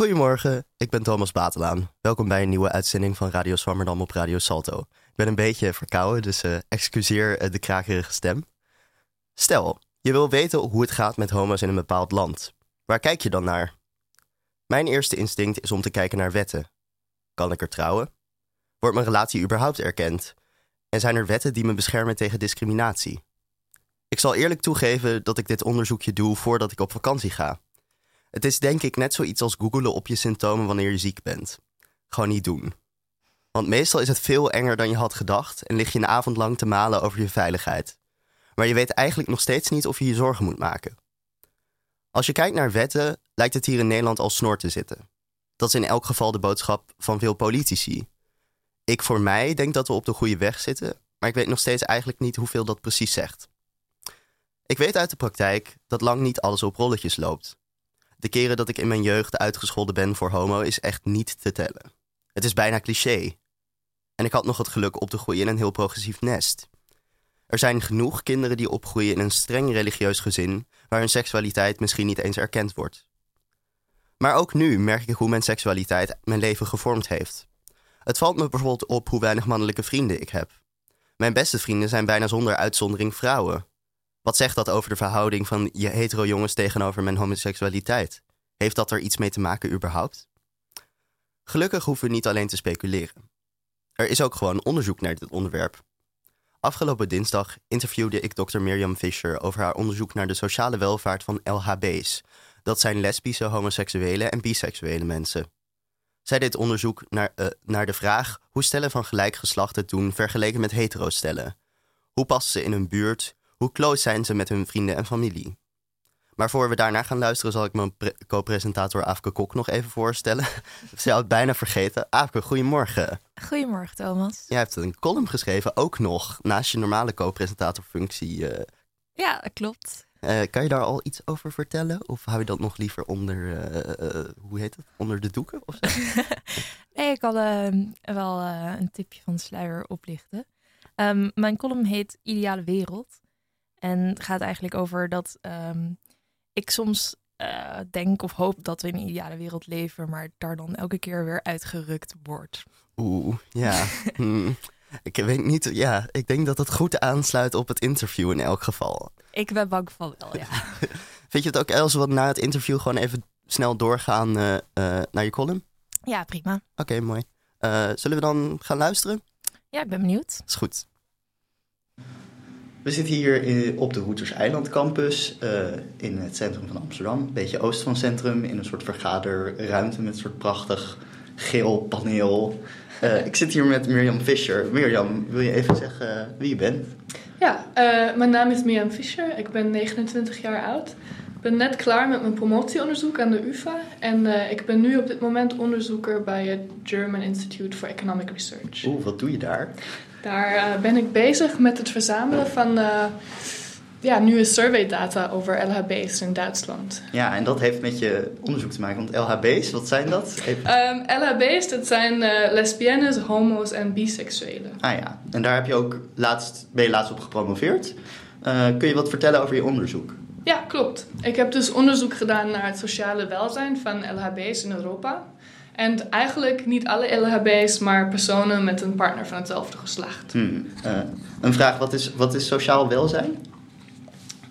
Goedemorgen, ik ben Thomas Batelaan. Welkom bij een nieuwe uitzending van Radio Swammerdam op Radio Salto. Ik ben een beetje verkouden, dus uh, excuseer uh, de krakerige stem. Stel, je wil weten hoe het gaat met homo's in een bepaald land. Waar kijk je dan naar? Mijn eerste instinct is om te kijken naar wetten. Kan ik er trouwen? Wordt mijn relatie überhaupt erkend? En zijn er wetten die me beschermen tegen discriminatie? Ik zal eerlijk toegeven dat ik dit onderzoekje doe voordat ik op vakantie ga. Het is denk ik net zoiets als googelen op je symptomen wanneer je ziek bent. Gewoon niet doen. Want meestal is het veel enger dan je had gedacht en lig je een avond lang te malen over je veiligheid. Maar je weet eigenlijk nog steeds niet of je je zorgen moet maken. Als je kijkt naar wetten, lijkt het hier in Nederland al snor te zitten. Dat is in elk geval de boodschap van veel politici. Ik voor mij denk dat we op de goede weg zitten, maar ik weet nog steeds eigenlijk niet hoeveel dat precies zegt. Ik weet uit de praktijk dat lang niet alles op rolletjes loopt. De keren dat ik in mijn jeugd uitgescholden ben voor homo is echt niet te tellen. Het is bijna cliché. En ik had nog het geluk op te groeien in een heel progressief nest. Er zijn genoeg kinderen die opgroeien in een streng religieus gezin waar hun seksualiteit misschien niet eens erkend wordt. Maar ook nu merk ik hoe mijn seksualiteit mijn leven gevormd heeft. Het valt me bijvoorbeeld op hoe weinig mannelijke vrienden ik heb. Mijn beste vrienden zijn bijna zonder uitzondering vrouwen. Wat zegt dat over de verhouding van je hetero jongens tegenover mijn homoseksualiteit? Heeft dat er iets mee te maken überhaupt? Gelukkig hoeven we niet alleen te speculeren. Er is ook gewoon onderzoek naar dit onderwerp. Afgelopen dinsdag interviewde ik dokter Mirjam Fischer over haar onderzoek naar de sociale welvaart van LHB's. Dat zijn lesbische, homoseksuele en biseksuele mensen. Zij deed onderzoek naar, uh, naar de vraag hoe stellen van gelijk geslacht het doen vergeleken met hetero stellen. Hoe passen ze in hun buurt? Hoe close zijn ze met hun vrienden en familie? Maar voor we daarna gaan luisteren, zal ik mijn co-presentator Aafke Kok nog even voorstellen. Ze had het bijna vergeten. Aafke, goedemorgen. Goedemorgen, Thomas. Jij hebt een column geschreven, ook nog, naast je normale co-presentatorfunctie. Uh... Ja, dat klopt. Uh, kan je daar al iets over vertellen? Of hou je dat nog liever onder, uh, hoe heet het, onder de doeken? Of zo? nee, ik kan ehm, wel een tipje van de sluier oplichten. Um, mijn column heet Ideale Wereld. En gaat eigenlijk over dat um, ik soms uh, denk of hoop dat we in een ideale wereld leven, maar daar dan elke keer weer uitgerukt wordt. Oeh, ja. hmm. Ik weet niet, ja, ik denk dat het goed aansluit op het interview in elk geval. Ik ben bang van wel, ja. Vind je het ook, Els, wat na het interview gewoon even snel doorgaan uh, uh, naar je column? Ja, prima. Oké, okay, mooi. zullen we dan gaan luisteren? Ja, ik ben benieuwd. Is goed. We zitten hier in, op de Hoeters Eiland Campus uh, in het centrum van Amsterdam. Een beetje oost van het centrum, in een soort vergaderruimte met een soort prachtig geel paneel. Uh, ik zit hier met Mirjam Fischer. Mirjam, wil je even zeggen wie je bent? Ja, uh, mijn naam is Mirjam Fischer. Ik ben 29 jaar oud. Ik ben net klaar met mijn promotieonderzoek aan de UvA. En ik ben nu op dit moment onderzoeker bij het German Institute for Economic Research. Oeh, wat doe je daar? Daar uh, ben ik bezig met het verzamelen van uh, ja, nieuwe surveydata over LHB's in Duitsland. Ja, en dat heeft met je onderzoek te maken. Want LHB's, wat zijn dat? Um, LHB's, dat zijn uh, lesbiennes, homo's en biseksuelen. Ah ja, en daar heb je ook laatst, ben je laatst op gepromoveerd. kun je wat vertellen over je onderzoek? Ja, klopt. Ik heb dus onderzoek gedaan naar het sociale welzijn van LHB's in Europa. En eigenlijk niet alle LHB's, maar personen met een partner van hetzelfde geslacht. Hmm. Uh, een vraag, wat is, wat is sociaal welzijn?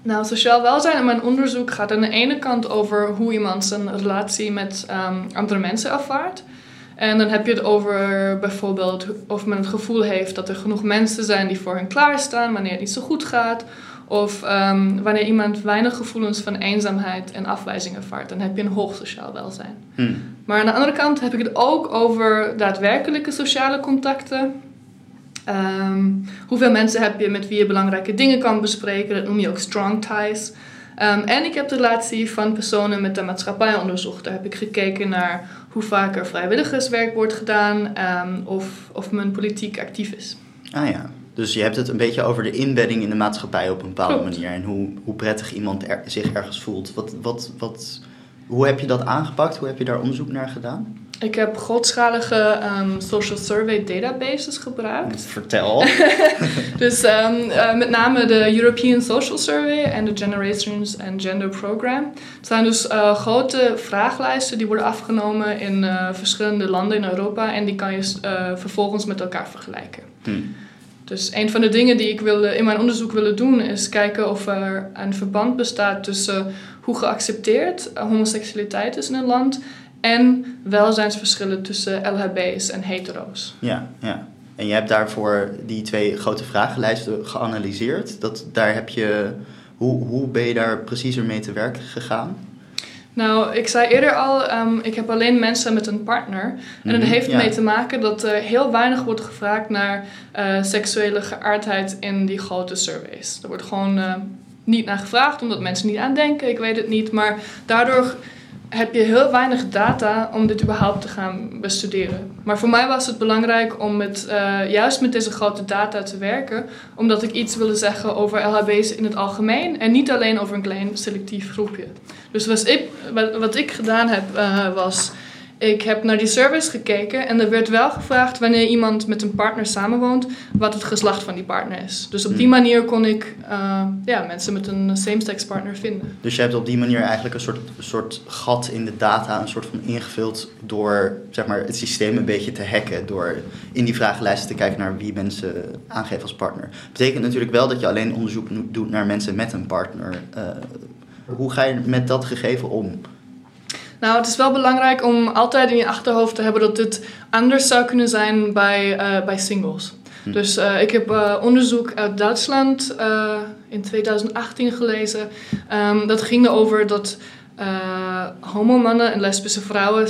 Nou, sociaal welzijn in mijn onderzoek gaat aan de ene kant over hoe iemand zijn relatie met um, andere mensen ervaart. En dan heb je het over bijvoorbeeld of men het gevoel heeft dat er genoeg mensen zijn die voor hen klaarstaan wanneer het niet zo goed gaat. Of um, wanneer iemand weinig gevoelens van eenzaamheid en afwijzing ervaart, dan heb je een hoog sociaal welzijn. Hmm. Maar aan de andere kant heb ik het ook over daadwerkelijke sociale contacten. Um, hoeveel mensen heb je met wie je belangrijke dingen kan bespreken, dat noem je ook strong ties. Um, en ik heb de relatie van personen met de maatschappij onderzocht. Daar heb ik gekeken naar hoe vaak er vrijwilligerswerk wordt gedaan of, of men politiek actief is. Ah ja, dus je hebt het een beetje over de inbedding in de maatschappij op een bepaalde manier. En hoe, hoe prettig iemand zich ergens voelt. Wat, wat, wat, hoe heb je dat aangepakt? Hoe heb je daar onderzoek naar gedaan? Ik heb grootschalige ehm, social survey databases gebruikt. Vertel. Dus um, uh, met name de European Social Survey en de Generations and Gender Program. Het zijn dus uh, grote vraaglijsten die worden afgenomen in uh, verschillende landen in Europa en die kan je vervolgens met elkaar vergelijken. Hmm. Dus een van de dingen die ik wilde, in mijn onderzoek willen doen is kijken of er een verband bestaat tussen hoe geaccepteerd homoseksualiteit is in een land en welzijnsverschillen tussen LHB's en hetero's. Ja, ja. En je hebt daarvoor die twee grote vragenlijsten geanalyseerd. Dat, daar heb je, hoe, hoe ben je daar preciezer mee te werk gegaan? Nou, ik zei eerder al, um, ik heb alleen mensen met een partner. En dat mhm, heeft ermee te maken dat er heel weinig wordt gevraagd naar uh, seksuele geaardheid in die grote surveys. Er wordt gewoon uh, niet naar gevraagd, omdat mensen niet aan denken, ik weet het niet. Maar daardoor heb je heel weinig data om dit überhaupt te gaan bestuderen. Maar voor mij was het belangrijk om met, uh, juist met deze grote data te werken, omdat ik iets wilde zeggen over LHB's in het algemeen en niet alleen over een klein selectief groepje. Dus wat ik, wat, ik gedaan heb, uh, was ik heb naar die service gekeken en er werd wel gevraagd wanneer iemand met een partner samenwoont, wat het geslacht van die partner is. Dus op die hmm. manier kon ik uh, ja, mensen met een same-sex partner vinden. Dus je hebt op die manier eigenlijk een soort, soort gat in de data, een soort van ingevuld door zeg maar, het systeem een beetje te hacken. Door in die vragenlijsten te kijken naar wie mensen aangeven als partner. Betekent natuurlijk wel dat je alleen onderzoek doet naar mensen met een partner. Uh, hoe ga je met dat gegeven om? Nou, het is wel belangrijk om altijd in je achterhoofd te hebben dat dit anders zou kunnen zijn bij, uh, bij singles. Hm. Dus uh, ik heb uh, onderzoek uit Duitsland in 2018 gelezen. Um, dat ging erover dat homomannen en lesbische vrouwen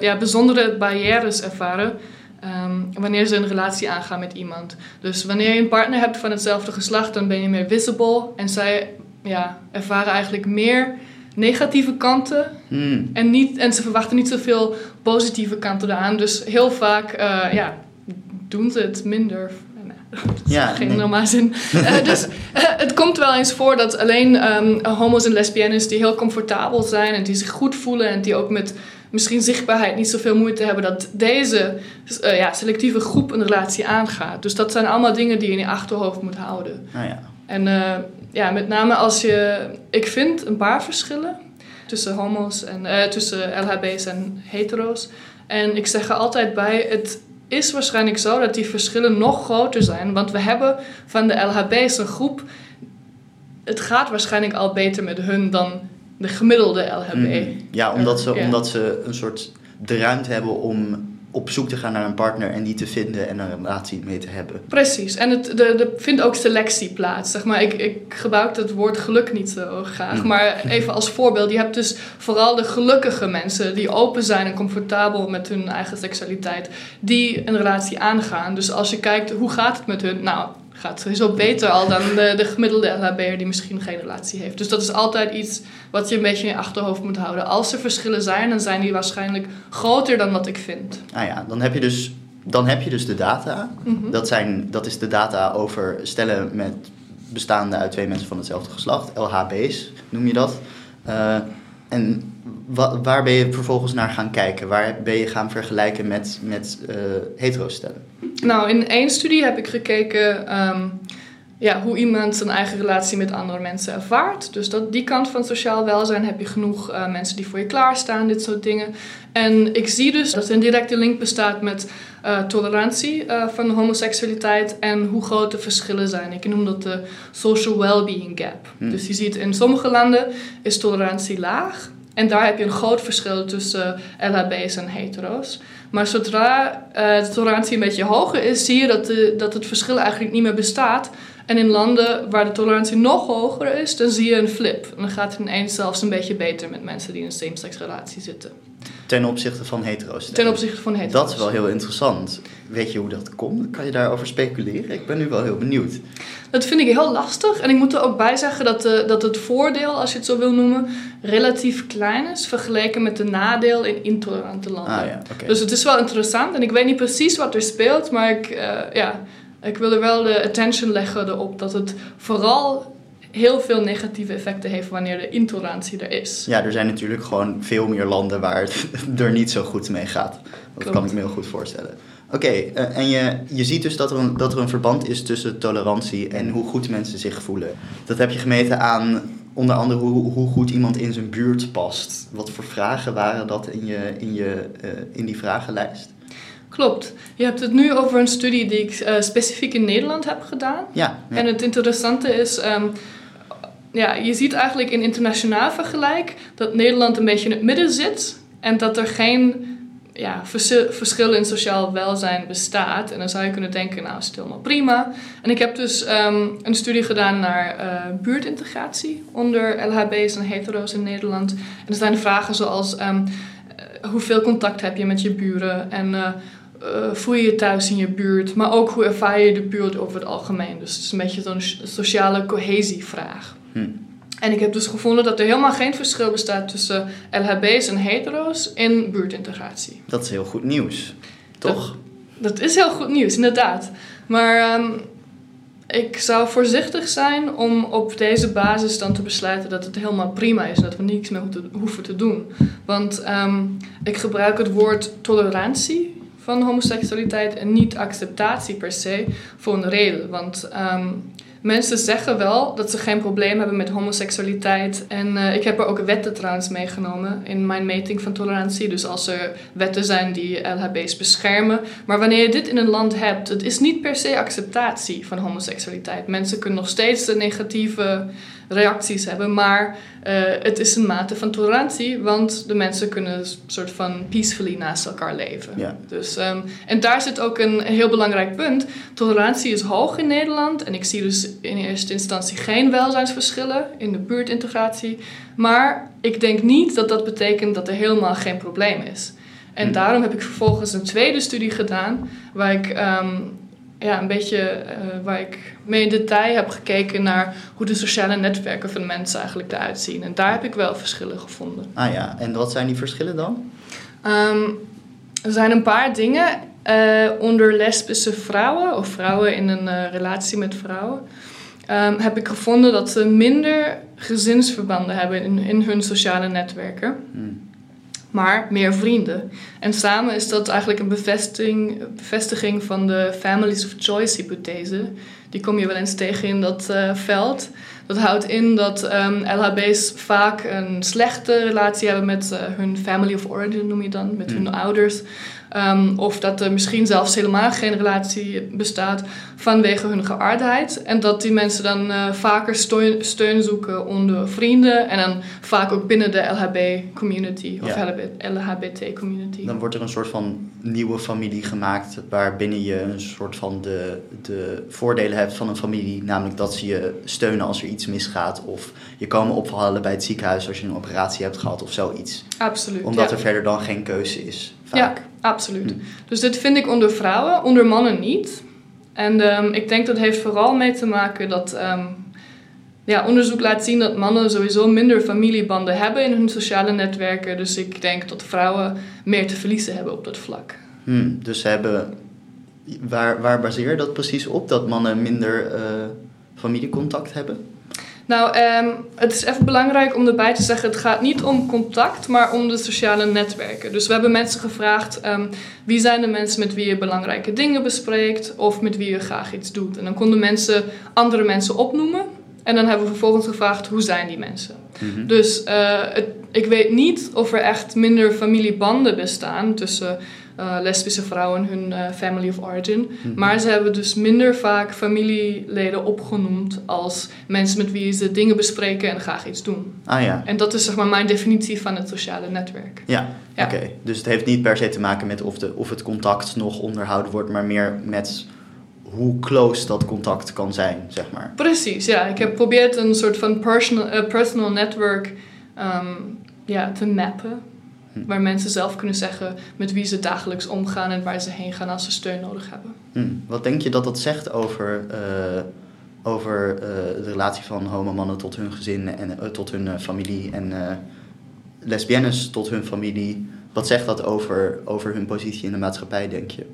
ja, bijzondere barrières ervaren. Um, wanneer ze een relatie aangaan met iemand. Dus wanneer je een partner hebt van hetzelfde geslacht, dan ben je meer visible. En zij ja, ervaren eigenlijk meer negatieve kanten. Hmm. En, niet, en ze verwachten niet zoveel positieve kanten eraan. Dus heel vaak uh, ja, doen ze het minder. ja, geen nee. normaal zin. uh, dus uh, het komt wel eens voor dat alleen um, homo's en lesbiennes die heel comfortabel zijn en die zich goed voelen en die ook met misschien zichtbaarheid niet zoveel moeite hebben, dat deze ja, selectieve groep een relatie aangaat. Dus dat zijn allemaal dingen die je in je achterhoofd moet houden. Ah, ja. En ja, met name als je... Ik vind een paar verschillen tussen homo's en... Uh, tussen LHB's en hetero's. En ik zeg er altijd bij... Het is waarschijnlijk zo dat die verschillen nog groter zijn. Want we hebben van de LHB's een groep... Het gaat waarschijnlijk al beter met hun dan de gemiddelde LHB. Mm. Ja, omdat ze, omdat ze een soort de ruimte hebben om op zoek te gaan naar een partner en die te vinden en een relatie mee te hebben. Precies. En het, er vindt ook selectie plaats. Zeg maar. ik, ik gebruik het woord geluk niet zo graag. Mm. Maar even als voorbeeld. Je hebt dus vooral de gelukkige mensen die open zijn en comfortabel met hun eigen seksualiteit. Die een relatie aangaan. Dus als je kijkt hoe gaat het met hun. Nou, gaat sowieso beter al dan de, de gemiddelde LHB'er die misschien geen relatie heeft. Dus dat is altijd iets wat je een beetje in je achterhoofd moet houden. Als er verschillen zijn, dan zijn die waarschijnlijk groter dan wat ik vind. Ah ja, dan heb je dus, dan heb je dus de data. Mhm. dat, zijn, dat is de data over stellen met bestaande uit twee mensen van hetzelfde geslacht. LHB's noem je dat. Uh, en waar ben je vervolgens naar gaan kijken? Waar ben je gaan vergelijken met, met uh, hetero-stellen? Nou, in één studie heb ik gekeken um, ja, hoe iemand zijn eigen relatie met andere mensen ervaart. Dus dat, die kant van sociaal welzijn heb je genoeg uh, mensen die voor je klaarstaan, dit soort dingen. En ik zie dus dat er een directe link bestaat met uh, tolerantie van homoseksualiteit en hoe groot de verschillen zijn. Ik noem dat de social well-being gap. Hmm. Dus je ziet in sommige landen is tolerantie laag. En daar heb je een groot verschil tussen LHB's en hetero's. Maar zodra uh, de tolerantie een beetje hoger is, zie je dat, de, dat het verschil eigenlijk niet meer bestaat. En in landen waar de tolerantie nog hoger is, dan zie je een flip. En dan gaat het ineens zelfs een beetje beter met mensen die in een same-sex relatie zitten. Ten opzichte van hetero's? Ten opzichte van hetero's. Dat is wel heel interessant. Weet je hoe dat komt? Kan je daarover speculeren? Ik ben nu wel heel benieuwd. Dat vind ik heel lastig. En ik moet er ook bij zeggen dat, de, dat het voordeel, als je het zo wil noemen, relatief klein is vergeleken met de nadeel in intolerante landen. Ah, ja, Dus het is wel interessant. En ik weet niet precies wat er speelt, maar ik, uh, ja, ik wil er wel de attention leggen erop dat het vooral heel veel negatieve effecten heeft wanneer de intolerantie er is. Ja, er zijn natuurlijk gewoon veel meer landen waar het er niet zo goed mee gaat. Dat Klopt. kan ik me heel goed voorstellen. Oké, eh, en je, je ziet dus dat er, een, dat er een verband is tussen tolerantie en hoe goed mensen zich voelen. Dat heb je gemeten aan onder andere hoe, hoe goed iemand in zijn buurt past. Wat voor vragen waren dat in, je, in, je, eh, in die vragenlijst? Klopt. Je hebt het nu over een studie die ik eh, specifiek in Nederland heb gedaan. Ja, ja. En het interessante is, ehm, ja, je ziet eigenlijk in internationaal vergelijk dat Nederland een beetje in het midden zit en dat er geen ja, vers- verschil in sociaal welzijn bestaat. En dan zou je kunnen denken, nou is het helemaal prima. En ik heb dus ehm, een studie gedaan naar eh, buurtintegratie onder LHB's en hetero's in Nederland. En er zijn vragen zoals ehm, eh, hoeveel contact heb je met je buren en eh, voel je je thuis in je buurt, maar ook hoe ervaar je de buurt over het algemeen. Dus het is een beetje zo'n sociale cohesievraag. Hm. En ik heb dus gevonden dat er helemaal geen verschil bestaat tussen LHB's en hetero's in buurtintegratie. Dat is heel goed nieuws, toch? Dat is heel goed nieuws, inderdaad. Maar ehm, ik zou voorzichtig zijn om op deze basis dan te besluiten dat het helemaal prima is. Dat we niets meer hoeven te- hoeven te doen. Want ehm, ik gebruik het woord tolerantie van homoseksualiteit en niet acceptatie per se voor een reden. Want ehm, mensen zeggen wel dat ze geen probleem hebben met homoseksualiteit. En eh, ik heb er ook wetten trouwens meegenomen in mijn meting van tolerantie. Dus als er wetten zijn die LHB's beschermen. Maar wanneer je dit in een land hebt, het is niet per se acceptatie van homoseksualiteit. Mensen kunnen nog steeds de negatieve reacties hebben, maar eh, het is een mate van tolerantie, want de mensen kunnen een soort van peacefully naast elkaar leven. Ja. Dus, ehm, en daar zit ook een heel belangrijk punt. Tolerantie is hoog in Nederland en ik zie dus in eerste instantie geen welzijnsverschillen in de buurtintegratie. Maar ik denk niet dat dat betekent dat er helemaal geen probleem is. En Hmm. daarom heb ik vervolgens een tweede studie gedaan waar ik ehm, ja, een beetje eh, waar ik mee in detail heb gekeken naar hoe de sociale netwerken van mensen eigenlijk eruit zien. En daar heb ik wel verschillen gevonden. Ah ja, en wat zijn die verschillen dan? Ehm, er zijn een paar dingen eh, onder lesbische vrouwen of vrouwen in een eh, relatie met vrouwen. ehm, heb ik gevonden dat ze minder gezinsverbanden hebben in, in hun sociale netwerken, Hm. Maar meer vrienden. En samen is dat eigenlijk een bevestiging, bevestiging van de Families of Choice hypothese. Die kom je wel eens tegen in dat eh, veld. Dat houdt in dat ehm, LHB's vaak een slechte relatie hebben met eh, hun family of origin, noem je dan, met hun Mm. ouders. Ehm, of dat er misschien zelfs helemaal geen relatie bestaat vanwege hun geaardheid. En dat die mensen dan eh, vaker steun, steun zoeken onder vrienden en dan vaak ook binnen de LHB-community of Ja. LHBT-community. Dan wordt er een soort van nieuwe familie gemaakt waarbinnen je een soort van de, de voordelen hebt van een familie. Namelijk dat ze je steunen als er iets misgaat. Of je komen ophalen bij het ziekenhuis als je een operatie hebt gehad of zoiets. Absoluut. Omdat ja. er verder dan geen keuze is. Vaak. Ja, absoluut. Hm. Dus dit vind ik onder vrouwen, onder mannen niet. En ehm, ik denk dat heeft vooral mee te maken dat ehm, ja, onderzoek laat zien dat mannen sowieso minder familiebanden hebben in hun sociale netwerken. Dus ik denk dat vrouwen meer te verliezen hebben op dat vlak. Hmm, dus ze hebben. Waar, waar baseer je dat precies op? Dat mannen minder eh, familiecontact hebben? Nou, ehm, het is even belangrijk om erbij te zeggen: het gaat niet om contact, maar om de sociale netwerken. Dus we hebben mensen gevraagd: ehm, wie zijn de mensen met wie je belangrijke dingen bespreekt of met wie je graag iets doet? En dan konden mensen andere mensen opnoemen. En dan hebben we vervolgens gevraagd: hoe zijn die mensen? Mhm. Dus eh, het, ik weet niet of er echt minder familiebanden bestaan tussen eh, lesbische vrouwen en hun eh, family of origin. Mhm. Maar ze hebben dus minder vaak familieleden opgenoemd als mensen met wie ze dingen bespreken en graag iets doen. Ah ja. En dat is zeg maar mijn definitie van het sociale netwerk. Ja, Ja. oké. Dus het heeft niet per se te maken met of, de, of het contact nog onderhouden wordt, maar meer met hoe close dat contact kan zijn, zeg maar. Precies, ja. Ik heb geprobeerd een soort van personal, eh, personal network ehm, ja, te mappen. Hm. Waar mensen zelf kunnen zeggen met wie ze dagelijks omgaan en waar ze heen gaan als ze steun nodig hebben. Hm. Wat denk je dat dat zegt over, eh, over eh, de relatie van homomannen tot hun gezin en eh, tot hun familie en lesbiennes tot hun familie? Wat zegt dat over, over hun positie in de maatschappij, denk je?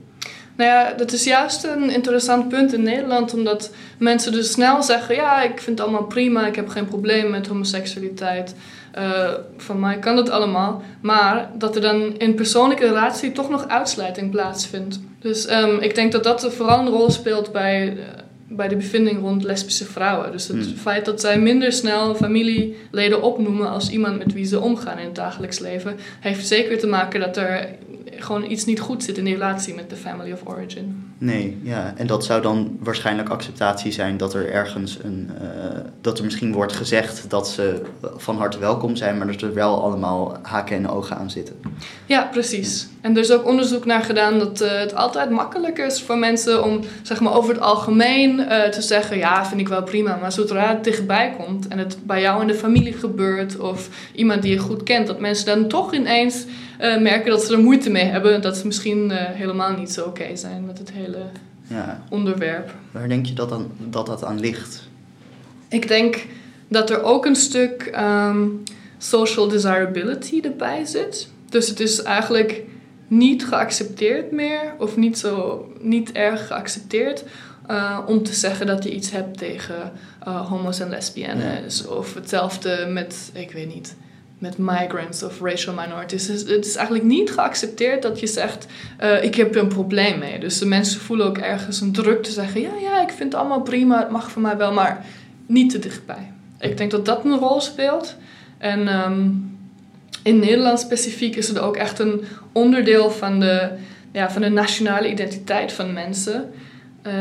Nou ja, dat is juist een interessant punt in Nederland, omdat mensen dus snel zeggen: Ja, ik vind het allemaal prima, ik heb geen probleem met homoseksualiteit. Uh, van mij kan dat allemaal. Maar dat er dan in persoonlijke relatie toch nog uitsluiting plaatsvindt. Dus um, ik denk dat dat vooral een rol speelt bij, uh, bij de bevinding rond lesbische vrouwen. Dus het Hmm. feit dat zij minder snel familieleden opnoemen als iemand met wie ze omgaan in het dagelijks leven, heeft zeker te maken dat er gewoon iets niet goed zit in die relatie met de family of origin. Nee, ja. En dat zou dan waarschijnlijk acceptatie zijn dat er ergens een. eh, dat er misschien wordt gezegd dat ze van harte welkom zijn, maar dat er wel allemaal haken en ogen aan zitten. Ja, precies. En er is ook onderzoek naar gedaan dat eh, het altijd makkelijker is voor mensen om zeg maar, over het algemeen eh, te zeggen: Ja, vind ik wel prima. Maar zodra het dichtbij komt en het bij jou in de familie gebeurt of iemand die je goed kent, dat mensen dan toch ineens eh, merken dat ze er moeite mee hebben. Dat ze misschien eh, helemaal niet zo oké zijn met het hele Ja. onderwerp. Waar denk je dat, dan, dat dat aan ligt? Ik denk dat er ook een stuk ehm, social desirability erbij zit. Dus het is eigenlijk niet geaccepteerd meer, of niet, zo, niet erg geaccepteerd, eh, om te zeggen dat je iets hebt tegen homo's en lesbiennes. Of hetzelfde met, ik weet niet, met migrants of racial minorities. Dus het is eigenlijk niet geaccepteerd dat je zegt, eh, ik heb een probleem mee. Dus de mensen voelen ook ergens een druk te zeggen, ja, ja, ik vind het allemaal prima, het mag voor mij wel, maar niet te dichtbij. Ik denk dat dat een rol speelt. En ehm, in Nederland specifiek is het ook echt een onderdeel van de, ja, van de nationale identiteit van mensen. eh,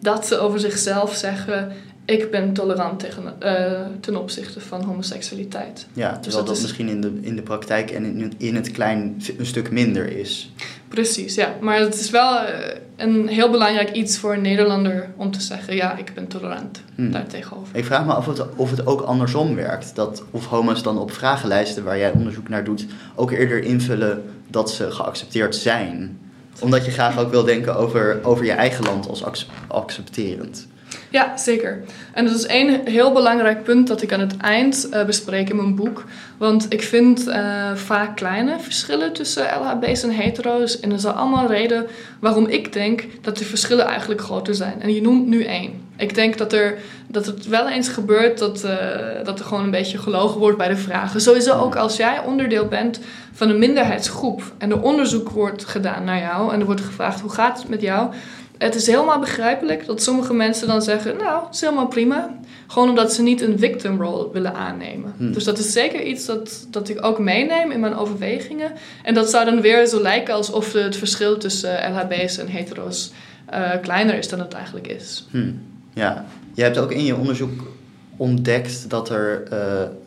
dat ze over zichzelf zeggen: Ik ben tolerant tegen, eh, ten opzichte van homoseksualiteit. Ja, Dus terwijl dat dat is- misschien in de, in de praktijk en in, in het klein een stuk minder is. Precies, ja. Maar het is wel eh, een heel belangrijk iets voor een Nederlander om te zeggen: Ja, ik ben tolerant Hmm. daartegenover. Ik vraag me af of het, of het ook andersom werkt. Dat of homo's dan op vragenlijsten waar jij onderzoek naar doet, ook eerder invullen dat ze geaccepteerd zijn. Omdat je graag ook wil denken over, over je eigen land als ac- accepterend. Ja, zeker. En dat is één heel belangrijk punt dat ik aan het eind eh, bespreek in mijn boek. Want ik vind eh, vaak kleine verschillen tussen LHB's en hetero's. En dat is allemaal reden waarom ik denk dat de verschillen eigenlijk groter zijn. En je noemt nu één. Ik denk dat, er, dat het wel eens gebeurt dat, eh, dat er gewoon een beetje gelogen wordt bij de vragen. Sowieso ook als jij onderdeel bent van een minderheidsgroep en er onderzoek wordt gedaan naar jou en er wordt gevraagd hoe gaat het met jou. Het is helemaal begrijpelijk dat sommige mensen dan zeggen, nou, het is helemaal prima. Gewoon omdat ze niet een victim role willen aannemen. Hmm. Dus dat is zeker iets dat, dat ik ook meeneem in mijn overwegingen. En dat zou dan weer zo lijken alsof het verschil tussen LHB's en hetero's eh, kleiner is dan het eigenlijk is. Hm. Ja, je hebt ook in je onderzoek ontdekt dat er eh,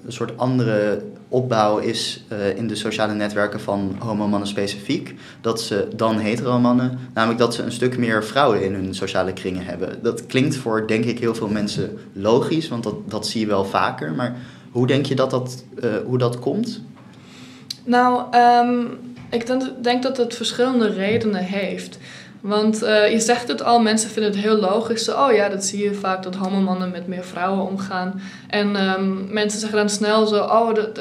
een soort andere opbouw is eh, in de sociale netwerken van homomannen specifiek. Dat ze dan hetero-mannen, namelijk dat ze een stuk meer vrouwen in hun sociale kringen hebben. Dat klinkt voor, denk ik, heel veel mensen logisch, want dat, dat zie je wel vaker. Maar hoe denk je dat dat, eh, hoe dat komt? Nou, ehm, ik denk, denk dat het verschillende redenen heeft. Want eh, je zegt het al, mensen vinden het heel logisch. Zo, Oh ja, dat zie je vaak dat homomannen met meer vrouwen omgaan. En ehm, mensen zeggen dan snel zo, oh, de,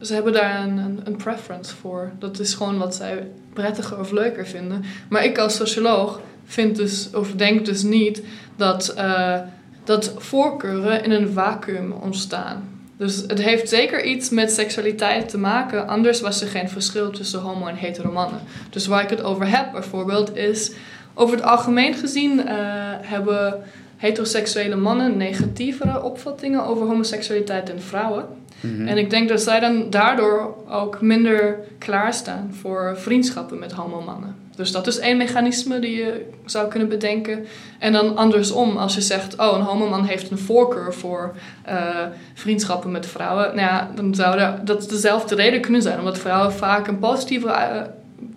ze hebben daar een, een, een preference voor. Dat is gewoon wat zij prettiger of leuker vinden. Maar ik als socioloog vind dus, of denk dus niet dat, eh, dat voorkeuren in een vacuüm ontstaan. Dus het heeft zeker iets met seksualiteit te maken. Anders was er geen verschil tussen homo en hetero mannen. Dus waar ik het over heb bijvoorbeeld is... Over het algemeen gezien eh, hebben heteroseksuele mannen negatievere opvattingen over homoseksualiteit dan vrouwen. Mhm. En ik denk dat zij dan daardoor ook minder klaarstaan voor vriendschappen met homomannen. Dus dat is één mechanisme die je zou kunnen bedenken. En dan andersom, als je zegt, oh, een homoman heeft een voorkeur voor eh, vriendschappen met vrouwen. Nou ja, dan zou dat- dezelfde reden kunnen zijn. Omdat vrouwen vaak een positievere, eh,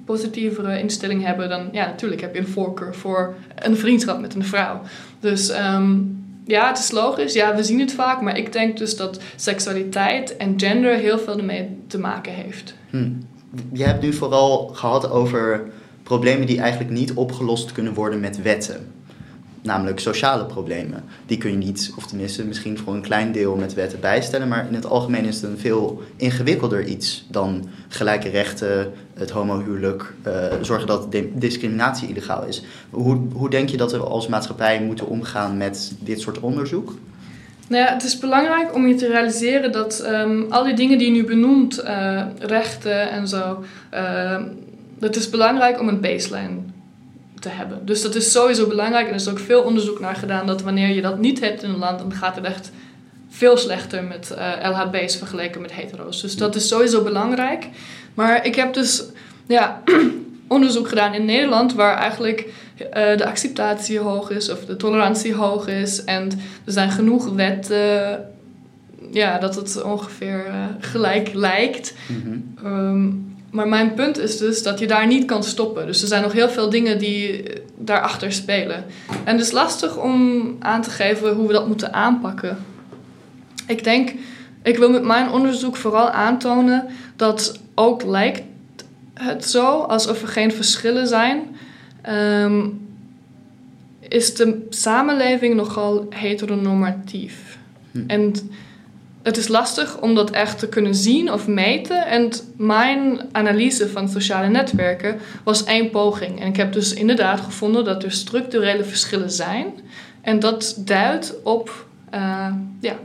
positievere instelling hebben dan... Ja, natuurlijk heb je een voorkeur voor een vriendschap met een vrouw. Dus ehm, ja, het is logisch. Ja, we zien het vaak. Maar ik denk dus dat seksualiteit en gender heel veel ermee te maken heeft. Hm. Je hebt nu vooral gehad over problemen die eigenlijk niet opgelost kunnen worden met wetten. namelijk sociale problemen. Die kun je niet, of tenminste misschien voor een klein deel met wetten bijstellen, maar in het algemeen is het een veel ingewikkelder iets dan gelijke rechten, het homohuwelijk, uh, zorgen dat discriminatie illegaal is. Hoe, hoe denk je dat we als maatschappij moeten omgaan met dit soort onderzoek? Nou ja, het is belangrijk om je te realiseren dat um, al die dingen die je nu benoemt, uh, rechten en zo, uh, het is belangrijk om een baseline te hebben. Dus dat is sowieso belangrijk en er is ook veel onderzoek naar gedaan dat wanneer je dat niet hebt in een land, dan gaat het echt veel slechter met uh, eh, LHB's vergeleken met hetero's. Dus dat is sowieso belangrijk. Maar ik heb dus ja, onderzoek gedaan in Nederland waar eigenlijk uh, de acceptatie hoog is of de tolerantie hoog is. En er zijn genoeg wetten ja, dat het ongeveer uh, gelijk lijkt. Mm -hmm. Maar mijn punt is dus dat je daar niet kan stoppen. Dus er zijn nog heel veel dingen die daarachter spelen. En het is lastig om aan te geven hoe we dat moeten aanpakken. Ik denk, ik wil met mijn onderzoek vooral aantonen dat ook lijkt het zo alsof er geen verschillen zijn. Um, is de samenleving nogal heteronormatief. Hm. En het is lastig om dat echt te kunnen zien of meten. En mijn analyse van sociale netwerken was één poging. En ik heb dus inderdaad gevonden dat er structurele verschillen zijn. En dat duidt op uh, ja,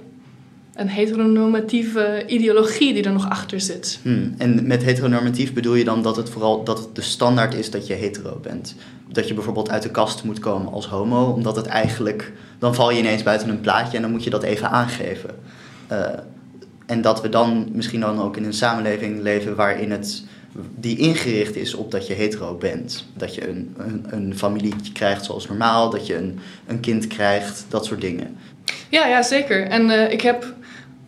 een heteronormatieve ideologie die er nog achter zit. Hmm. En met heteronormatief bedoel je dan dat het vooral dat het de standaard is dat je hetero bent? Dat je bijvoorbeeld uit de kast moet komen als homo, omdat het eigenlijk... dan val je ineens buiten een plaatje en dan moet je dat even aangeven. Uh, en dat we dan misschien dan ook in een samenleving leven waarin het die ingericht is op dat je hetero bent. Dat je een, een, een familie krijgt zoals normaal, dat je een, een kind krijgt, dat soort dingen. Ja, ja zeker. En uh, ik heb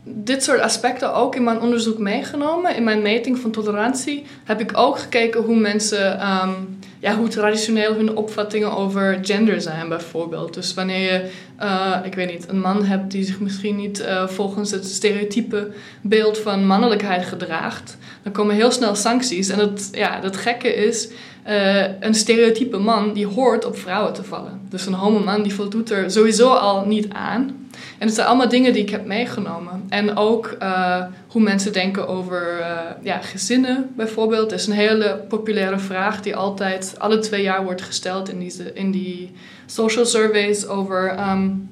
dit soort aspecten ook in mijn onderzoek meegenomen. In mijn meting van tolerantie heb ik ook gekeken hoe mensen, um, ja, hoe traditioneel hun opvattingen over gender zijn, bijvoorbeeld. Dus wanneer je, uh, ik weet niet, een man hebt die zich misschien niet uh, volgens het stereotype beeld van mannelijkheid gedraagt, dan komen heel snel sancties. En het, ja, het gekke is. Uh, een stereotype man die hoort op vrouwen te vallen. Dus een homo man die voldoet er sowieso al niet aan. En het zijn allemaal dingen die ik heb meegenomen. En ook uh, hoe mensen denken over uh, ja, gezinnen bijvoorbeeld. Dat is een hele populaire vraag die altijd alle twee jaar wordt gesteld in die, in die social surveys over um,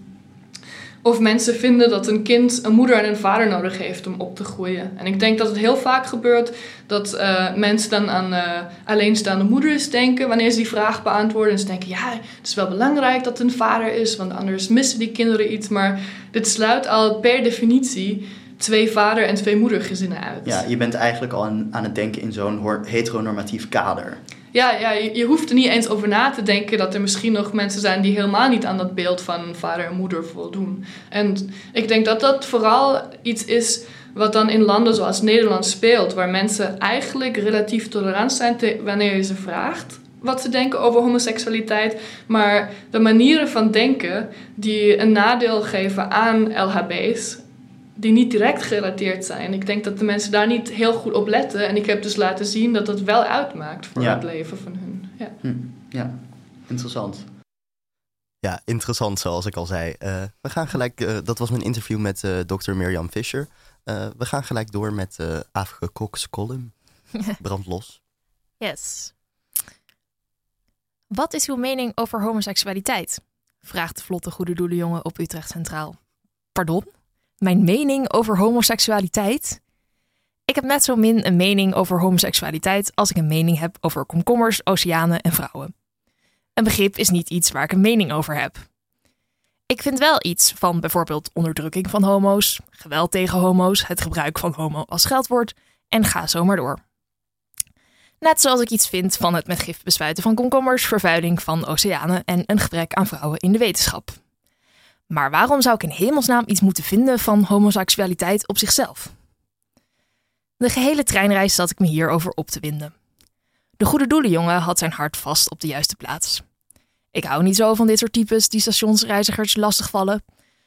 of mensen vinden dat een kind een moeder en een vader nodig heeft om op te groeien. En ik denk dat het heel vaak gebeurt dat uh, mensen dan aan uh, alleenstaande moeders denken wanneer ze die vraag beantwoorden. En ze denken, ja, het is wel belangrijk dat een vader is, want anders missen die kinderen iets. Maar dit sluit al per definitie twee vader- en twee moedergezinnen uit. Ja, je bent eigenlijk al aan, aan het denken in zo'n heteronormatief kader ja, ja je, hoeft er niet eens over na te denken dat er misschien nog mensen zijn die helemaal niet aan dat beeld van vader en moeder voldoen. En ik denk dat dat vooral iets is wat dan in landen zoals Nederland speelt, waar mensen eigenlijk relatief tolerant zijn wanneer je ze vraagt wat ze denken over homoseksualiteit, maar de manieren van denken die een nadeel geven aan LHB's die niet direct gerelateerd zijn. Ik denk dat de mensen daar niet heel goed op letten. En ik heb dus laten zien dat dat wel uitmaakt voor het leven van hun. Ja, hm. ja. interessant. Ja, interessant zoals ik al zei. Uh, we gaan gelijk, uh, dat was mijn interview met uh, dokter Mirjam Fischer. we gaan gelijk door met uh, Afrika Cox column. Brand los. Yes. Wat is uw mening over homoseksualiteit? Vraagt de vlotte goede doelenjongen op Utrecht Centraal. Pardon? Mijn mening over homoseksualiteit. Ik heb net zo min een mening over homoseksualiteit als ik een mening heb over komkommers, oceanen en vrouwen. Een begrip is niet iets waar ik een mening over heb. Ik vind wel iets van bijvoorbeeld onderdrukking van homo's, geweld tegen homo's, het gebruik van homo als geldwoord en ga zo maar door. Net zoals ik iets vind van het met gif bespuiten van komkommers, vervuiling van oceanen en een gebrek aan vrouwen in de wetenschap. Maar waarom zou ik in hemelsnaam iets moeten vinden van homoseksualiteit op zichzelf? De gehele treinreis zat ik me hierover op te winden. De goede doelenjongen had zijn hart vast op de juiste plaats. Ik hou niet zo van dit soort types die stationsreizigers lastigvallen,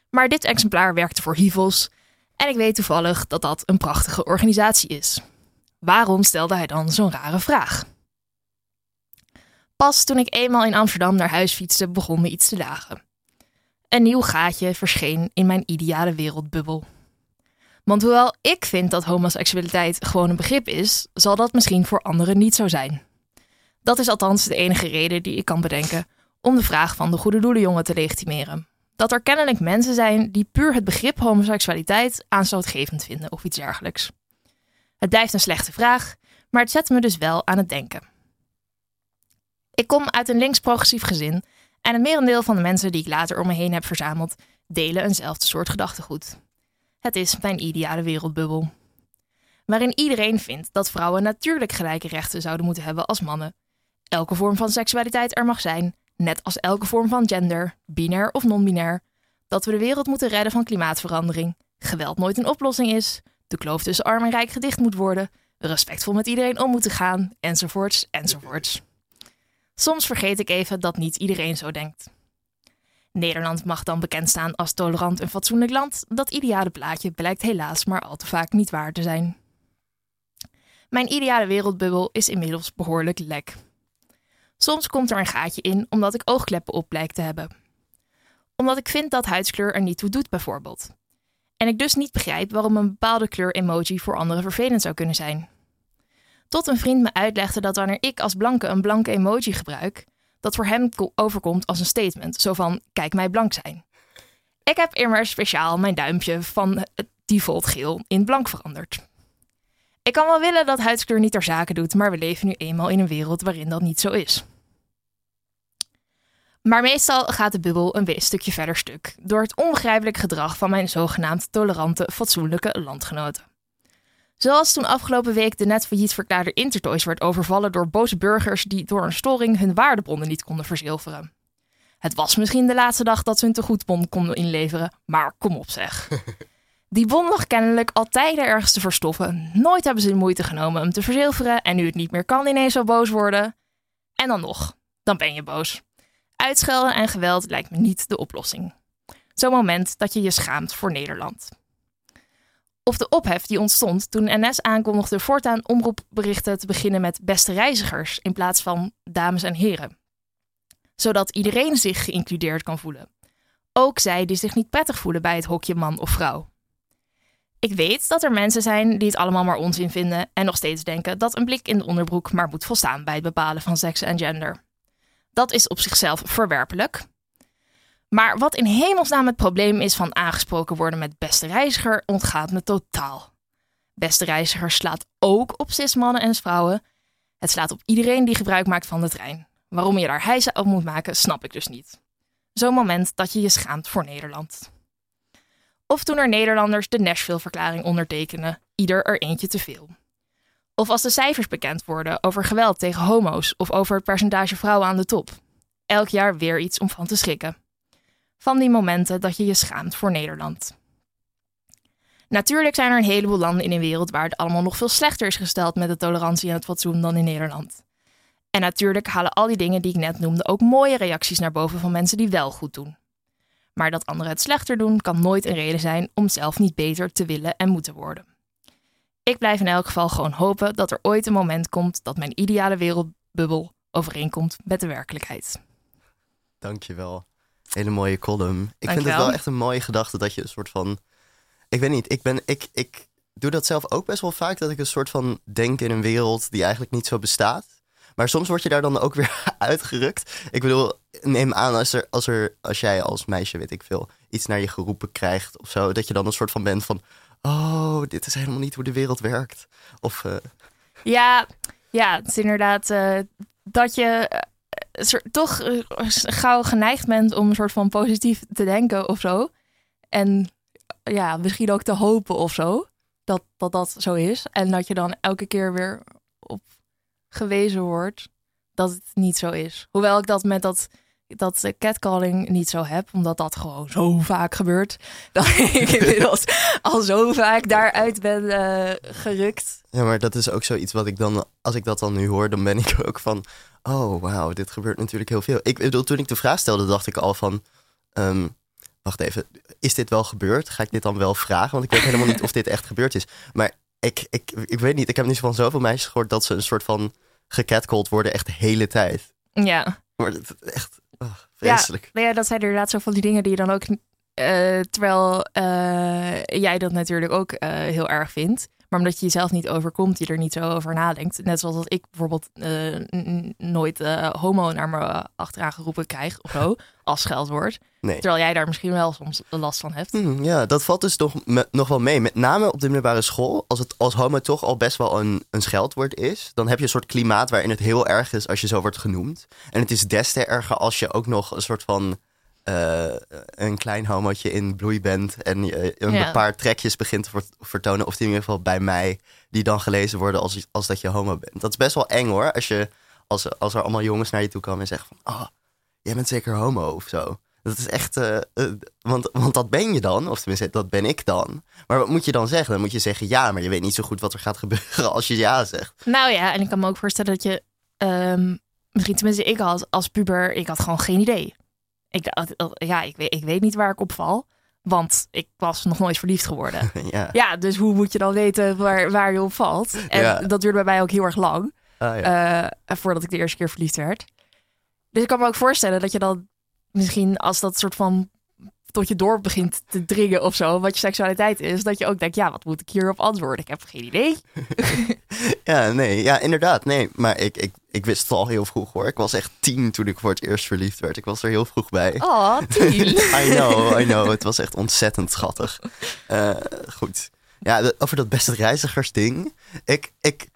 maar dit exemplaar werkte voor Hivels en ik weet toevallig dat dat een prachtige organisatie is. Waarom stelde hij dan zo'n rare vraag? Pas toen ik eenmaal in Amsterdam naar huis fietste, begon me iets te dagen. Een nieuw gaatje verscheen in mijn ideale wereldbubbel. Want hoewel ik vind dat homoseksualiteit gewoon een begrip is, zal dat misschien voor anderen niet zo zijn. Dat is althans de enige reden die ik kan bedenken om de vraag van de goede doelenjongen te legitimeren. Dat er kennelijk mensen zijn die puur het begrip homoseksualiteit aanstootgevend vinden of iets dergelijks. Het blijft een slechte vraag, maar het zet me dus wel aan het denken. Ik kom uit een links-progressief gezin en een merendeel van de mensen die ik later om me heen heb verzameld delen eenzelfde soort gedachtegoed. Het is mijn ideale wereldbubbel. Waarin iedereen vindt dat vrouwen natuurlijk gelijke rechten zouden moeten hebben als mannen. Elke vorm van seksualiteit er mag zijn, net als elke vorm van gender, binair of non-binair. Dat we de wereld moeten redden van klimaatverandering, geweld nooit een oplossing is, de kloof tussen arm en rijk gedicht moet worden, respectvol met iedereen om moeten gaan, enzovoorts, enzovoorts. Soms vergeet ik even dat niet iedereen zo denkt. Nederland mag dan bekend staan als tolerant en fatsoenlijk land. Dat ideale plaatje blijkt helaas maar al te vaak niet waar te zijn. Mijn ideale wereldbubbel is inmiddels behoorlijk lek. Soms komt er een gaatje in omdat ik oogkleppen op blijk te hebben. Omdat ik vind dat huidskleur er niet toe doet, bijvoorbeeld. En ik dus niet begrijp waarom een bepaalde kleur emoji voor anderen vervelend zou kunnen zijn. Tot een vriend me uitlegde dat wanneer ik als blanke een blanke emoji gebruik, dat voor hem overkomt als een statement, zo van kijk mij blank zijn. Ik heb immers speciaal mijn duimpje van het default geel in blank veranderd. Ik kan wel willen dat huidskleur niet ter zake doet, maar we leven nu eenmaal in een wereld waarin dat niet zo is. Maar meestal gaat de bubbel een stukje verder stuk door het onbegrijpelijk gedrag van mijn zogenaamd tolerante, fatsoenlijke landgenoten. Zoals toen afgelopen week de net failliet verklaarde Intertoys werd overvallen door boze burgers die door een storing hun waardebonnen niet konden verzilveren. Het was misschien de laatste dag dat ze hun tegoedbon konden inleveren, maar kom op zeg. Die bon lag kennelijk altijd ergens te verstoffen. Nooit hebben ze de moeite genomen hem te verzilveren en nu het niet meer kan ineens zo boos worden. En dan nog, dan ben je boos. Uitschelden en geweld lijkt me niet de oplossing. Zo'n moment dat je je schaamt voor Nederland. Of de ophef die ontstond toen NS aankondigde voortaan omroepberichten te beginnen met beste reizigers in plaats van dames en heren. Zodat iedereen zich geïncludeerd kan voelen. Ook zij die zich niet prettig voelen bij het hokje man of vrouw. Ik weet dat er mensen zijn die het allemaal maar onzin vinden en nog steeds denken dat een blik in de onderbroek maar moet volstaan bij het bepalen van seks en gender. Dat is op zichzelf verwerpelijk. Maar wat in hemelsnaam het probleem is van aangesproken worden met beste reiziger, ontgaat me totaal. Beste reiziger slaat ook op cis-mannen en vrouwen. Het slaat op iedereen die gebruik maakt van de trein. Waarom je daar hijzen op moet maken, snap ik dus niet. Zo'n moment dat je je schaamt voor Nederland. Of toen er Nederlanders de Nashville-verklaring ondertekenen, ieder er eentje te veel. Of als de cijfers bekend worden over geweld tegen homo's of over het percentage vrouwen aan de top. Elk jaar weer iets om van te schrikken. Van die momenten dat je je schaamt voor Nederland. Natuurlijk zijn er een heleboel landen in de wereld waar het allemaal nog veel slechter is gesteld met de tolerantie en het fatsoen dan in Nederland. En natuurlijk halen al die dingen die ik net noemde ook mooie reacties naar boven van mensen die wel goed doen. Maar dat anderen het slechter doen kan nooit een reden zijn om zelf niet beter te willen en moeten worden. Ik blijf in elk geval gewoon hopen dat er ooit een moment komt dat mijn ideale wereldbubbel overeenkomt met de werkelijkheid. Dankjewel. Hele mooie column. Ik vind het wel echt een mooie gedachte dat je een soort van. Ik weet niet, ik, ben, ik, ik doe dat zelf ook best wel vaak. Dat ik een soort van denk in een wereld die eigenlijk niet zo bestaat. Maar soms word je daar dan ook weer uitgerukt. Ik bedoel, neem aan als, er, als, er, als jij als meisje, weet ik veel, iets naar je geroepen krijgt of zo. Dat je dan een soort van bent van oh, dit is helemaal niet hoe de wereld werkt. Of, uh... ja, ja, het is inderdaad uh, dat je toch gauw geneigd bent om een soort van positief te denken of zo. En ja, misschien ook te hopen of zo. Dat, dat dat zo is. En dat je dan elke keer weer op gewezen wordt dat het niet zo is. Hoewel ik dat met dat dat catcalling niet zo heb, omdat dat gewoon zo vaak gebeurt. Dat ik inmiddels al zo vaak daaruit ben uh, gerukt. Ja, maar dat is ook zoiets wat ik dan, als ik dat dan nu hoor, dan ben ik ook van, oh wauw, dit gebeurt natuurlijk heel veel. Ik bedoel, toen ik de vraag stelde, dacht ik al van, um, wacht even, is dit wel gebeurd? Ga ik dit dan wel vragen? Want ik weet helemaal niet of dit echt gebeurd is. Maar ik, ik, ik weet niet, ik heb niet van zoveel meisjes gehoord dat ze een soort van gecatcalled worden echt de hele tijd. Ja. Maar echt oh, vreselijk. Nou ja, dat zijn inderdaad zo van die dingen die je dan ook... eh, terwijl eh, jij dat natuurlijk ook eh, heel erg vindt. Maar omdat je jezelf niet overkomt, je er niet zo over nadenkt. Net zoals dat ik bijvoorbeeld eh, nooit eh, homo naar me achteraan geroepen krijg of zo. als scheldwoord. Nee. Terwijl jij daar misschien wel soms last van hebt. Hmm, ja, dat valt dus nog, me- nog wel mee. Met name op de middelbare school. Als het als homo toch al best wel een, een scheldwoord is. Dan heb je een soort klimaat waarin het heel erg is als je zo wordt genoemd. En het is des te erger als je ook nog een soort van... eh, een klein homootje in bloei bent. En je een Ja. paar trekjes begint te vert- vertonen. Of in ieder geval bij mij. Die dan gelezen worden als, als dat je homo bent. Dat is best wel eng hoor. Als, je, als, als er allemaal jongens naar je toe komen en zeggen van... Oh, jij bent zeker homo of zo. Dat is echt... eh, eh, want, want dat ben je dan. Of tenminste, dat ben ik dan. Maar wat moet je dan zeggen? Dan moet je zeggen ja, maar je weet niet zo goed wat er gaat gebeuren als je ja zegt. Nou ja, en ik kan me ook voorstellen dat je... ehm, misschien tenminste ik had als puber, ik had gewoon geen idee. Ik, dacht, ja, ik weet, ik weet niet waar ik op val. Want ik was nog nooit verliefd geworden. ja. Ja, dus hoe moet je dan weten waar, waar je op valt? En Ja. dat duurde bij mij ook heel erg lang. Ah, ja. eh, voordat ik de eerste keer verliefd werd. Dus ik kan me ook voorstellen dat je dan misschien als dat soort van tot je door begint te dringen of zo, wat je seksualiteit is, dat je ook denkt, ja, wat moet ik hierop antwoorden? Ik heb geen idee. ja, nee, ja, inderdaad. Nee, maar ik, ik, ik wist het al heel vroeg hoor. Ik was echt tien toen ik voor het eerst verliefd werd. Ik was er heel vroeg bij. Oh, tien. I know, I know. Het was echt ontzettend schattig. Eh, goed. Ja, over dat beste reizigersding. Ik, ik,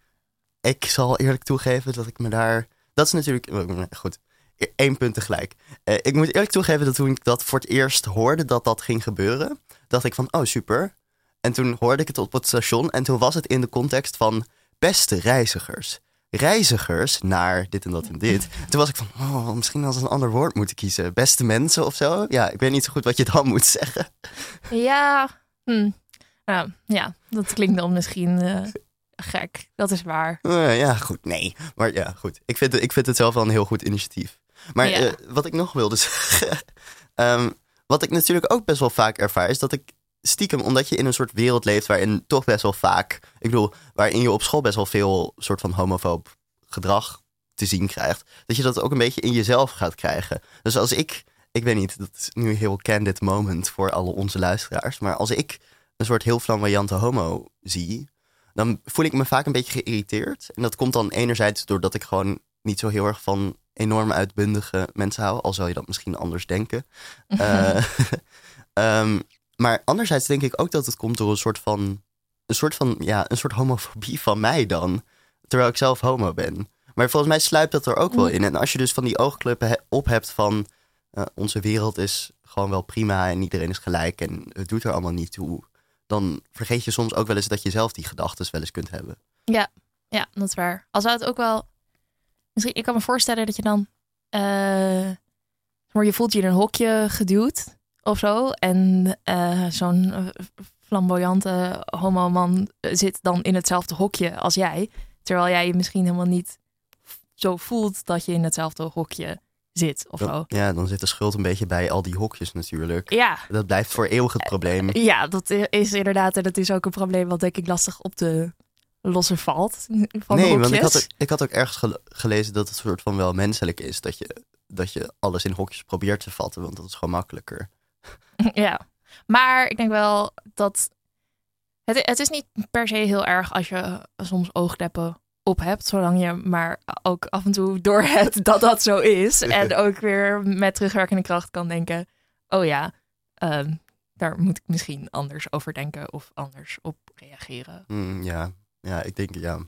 ik zal eerlijk toegeven dat ik me daar... Dat is natuurlijk... Goed, één punt tegelijk. Eh, ik moet eerlijk toegeven dat toen ik dat voor het eerst hoorde dat dat ging gebeuren... dacht ik van, oh super. En toen hoorde ik het op het station en toen was het in de context van... beste reizigers. Reizigers naar dit en dat en dit. Toen was ik van, oh, misschien als een ander woord moeten kiezen. Beste mensen of zo. Ja, ik weet niet zo goed wat je dan moet zeggen. Ja, hm. Nou, ja, dat klinkt dan misschien eh, gek. Dat is waar. Eh, ja, goed, nee. Maar ja, goed. Ik vind, ik vind het zelf wel een heel goed initiatief. Maar Ja. eh, wat ik nog wilde zeggen... ehm, wat ik natuurlijk ook best wel vaak ervaar... is dat ik stiekem, omdat je in een soort wereld leeft... waarin toch best wel vaak... ik bedoel, waarin je op school best wel veel... soort van homofoob gedrag te zien krijgt... dat je dat ook een beetje in jezelf gaat krijgen. Dus als ik... Ik weet niet, dat is nu een heel candid moment voor alle onze luisteraars... maar als ik een soort heel flamboyante homo zie dan voel ik me vaak een beetje geïrriteerd. En dat komt dan enerzijds doordat ik gewoon niet zo heel erg van enorm uitbundige mensen hou. Al zou je dat misschien anders denken. Eh, ehm, maar anderzijds denk ik ook dat het komt door een soort van, een soort van, ja, een soort homofobie van mij dan. Terwijl ik zelf homo ben. Maar volgens mij sluipt dat er ook wel in. En als je dus van die oogkleppen he- op hebt van eh, onze wereld is gewoon wel prima en iedereen is gelijk en het doet er allemaal niet toe. Dan vergeet je soms ook wel eens dat je zelf die gedachten wel eens kunt hebben. Ja, dat is waar. Al zou het ook wel... Misschien, ik kan me voorstellen dat je dan... eh, maar je voelt je in een hokje geduwd of zo. En eh, zo'n eh, flamboyante homo-man zit dan in hetzelfde hokje als jij. Terwijl jij je misschien helemaal niet zo voelt dat je in hetzelfde hokje zit of zo. Ja, dan zit de schuld een beetje bij al die hokjes natuurlijk. Ja, Dat blijft voor eeuwig het probleem. ja, dat is inderdaad. En dat is ook een probleem wat denk ik lastig op te lossen valt. Van de nee, want ik had, ook, ik had ook ergens gele- gelezen dat het soort van wel menselijk is. Dat je, dat je alles in hokjes probeert te vatten, want dat is gewoon makkelijker. Ja, maar ik denk wel dat het, het is niet per se heel erg als je soms oogkleppen op hebt, zolang je maar ook af en toe doorhebt dat dat zo is. En ook weer met terugwerkende kracht kan denken, oh ja, ehm, daar moet ik misschien anders over denken of anders op reageren. Hmm, ja. Ja, ik denk, ja.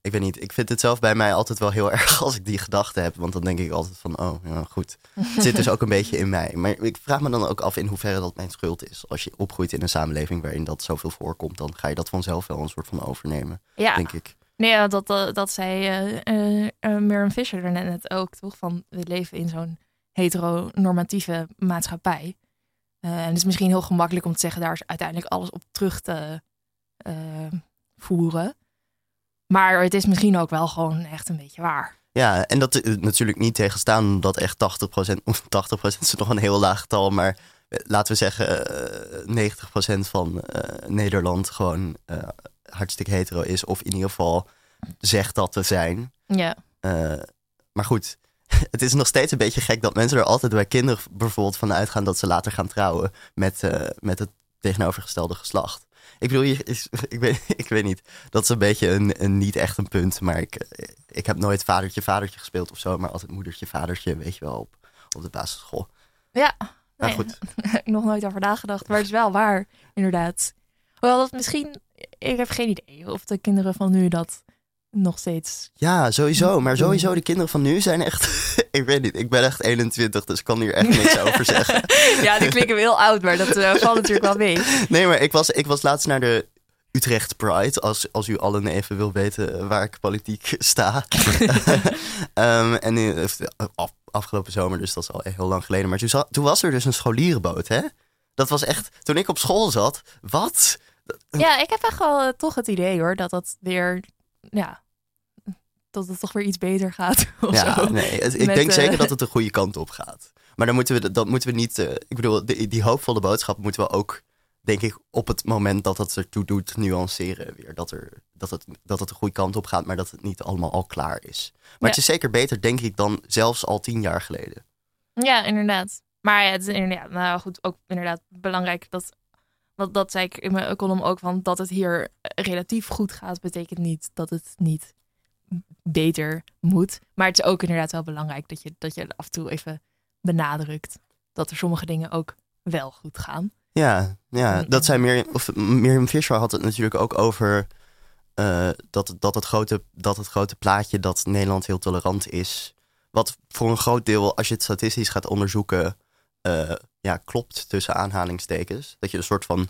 Ik weet niet, ik vind het zelf bij mij altijd wel heel erg als ik die gedachte heb. Want dan denk ik altijd van, oh, ja, goed. Het zit dus ook een beetje in mij. Maar ik vraag me dan ook af in hoeverre dat mijn schuld is. Als je opgroeit in een samenleving waarin dat zoveel voorkomt, dan ga je dat vanzelf wel een soort van overnemen, Ja, denk ik. nee, ja, dat, dat, dat zei eh eh eh, Miriam Fisher er net ook, toch? Van we leven in zo'n heteronormatieve maatschappij. Eh, en het is misschien heel gemakkelijk om te zeggen, daar is uiteindelijk alles op terug te voeren. Maar het is misschien ook wel gewoon echt een beetje waar. Ja, en dat eh, natuurlijk niet tegenstaan dat echt 80%, of 80% is nog een heel laag getal, maar eh, laten we zeggen eh 90% van eh, Nederland gewoon hartstikke hetero is, of in ieder geval zegt dat te zijn. Ja, maar goed, het is nog steeds een beetje gek dat mensen er altijd bij kinderen bijvoorbeeld van uitgaan dat ze later gaan trouwen met, met het tegenovergestelde geslacht. Ik bedoel, je, is, ik, weet, ik weet niet. Dat is een beetje een, een niet echt een punt. Maar ik, ik heb nooit vadertje, vadertje gespeeld of zo. Maar altijd moedertje, vadertje, weet je wel, op, op de basisschool. Ja, maar nee, goed. ik nog nooit over nagedacht. Maar het is wel waar, inderdaad. Hoewel dat misschien, ik heb geen idee of de kinderen van nu dat nog steeds. Ja, sowieso. Maar sowieso, de kinderen van nu zijn echt. ik weet niet, ik ben echt 21, dus ik kan hier echt niks over zeggen. ja, die klinken heel oud, maar dat uh, valt natuurlijk wel mee. Nee, maar ik was, ik was laatst naar de Utrecht Pride, als, als u allen even wil weten waar ik politiek sta. um, en in, af, afgelopen zomer, dus dat is al heel lang geleden. Maar toen, toen was er dus een scholierenboot, hè? Dat was echt, toen ik op school zat, wat? Ja, ik heb echt wel uh, toch het idee hoor, dat dat weer ja, dat het toch weer iets beter gaat. ja, zo. nee, ik denk uh, zeker dat het de goede kant op gaat. Maar dan moeten we, dat moeten we niet. Uh, ik bedoel, die, die hoopvolle boodschap moeten we ook, denk ik, op het moment dat het ertoe doet, nuanceren weer. Dat, er, dat, het, dat het de goede kant op gaat, maar dat het niet allemaal al klaar is. Maar ja. het is zeker beter, denk ik, dan zelfs al tien jaar geleden. Ja, inderdaad. Maar ja, het is inderdaad, nou goed, ook inderdaad belangrijk dat dat, dat zei ik in mijn column ook, van dat het hier relatief goed gaat, betekent niet dat het niet beter moet. Maar het is ook inderdaad wel belangrijk dat je, dat je af en toe even benadrukt dat er sommige dingen ook wel goed gaan. Ja, ja dat zei Miriam, of Miriam Fischer had het natuurlijk ook over uh, dat, dat, het grote, dat het grote plaatje dat Nederland heel tolerant is. Wat voor een groot deel, als je het statistisch gaat onderzoeken, uh, ja, klopt tussen aanhalingstekens. Dat je een soort van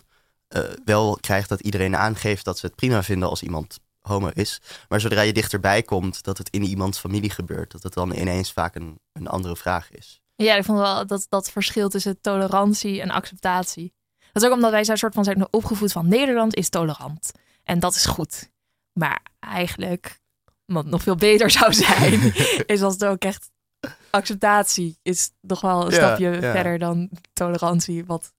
uh, wel krijgt dat iedereen aangeeft dat ze het prima vinden als iemand homo is. Maar zodra je dichterbij komt dat het in iemands familie gebeurt, dat het dan ineens vaak een, een andere vraag is. Ja, ik vond wel dat dat verschil tussen tolerantie en acceptatie. Dat is ook omdat wij zo'n soort van zijn opgevoed van Nederland is tolerant. En dat is goed. Maar eigenlijk, wat nog veel beter zou zijn, is als het ook echt acceptatie is nog wel een ja, stapje ja. verder dan tolerantie, wat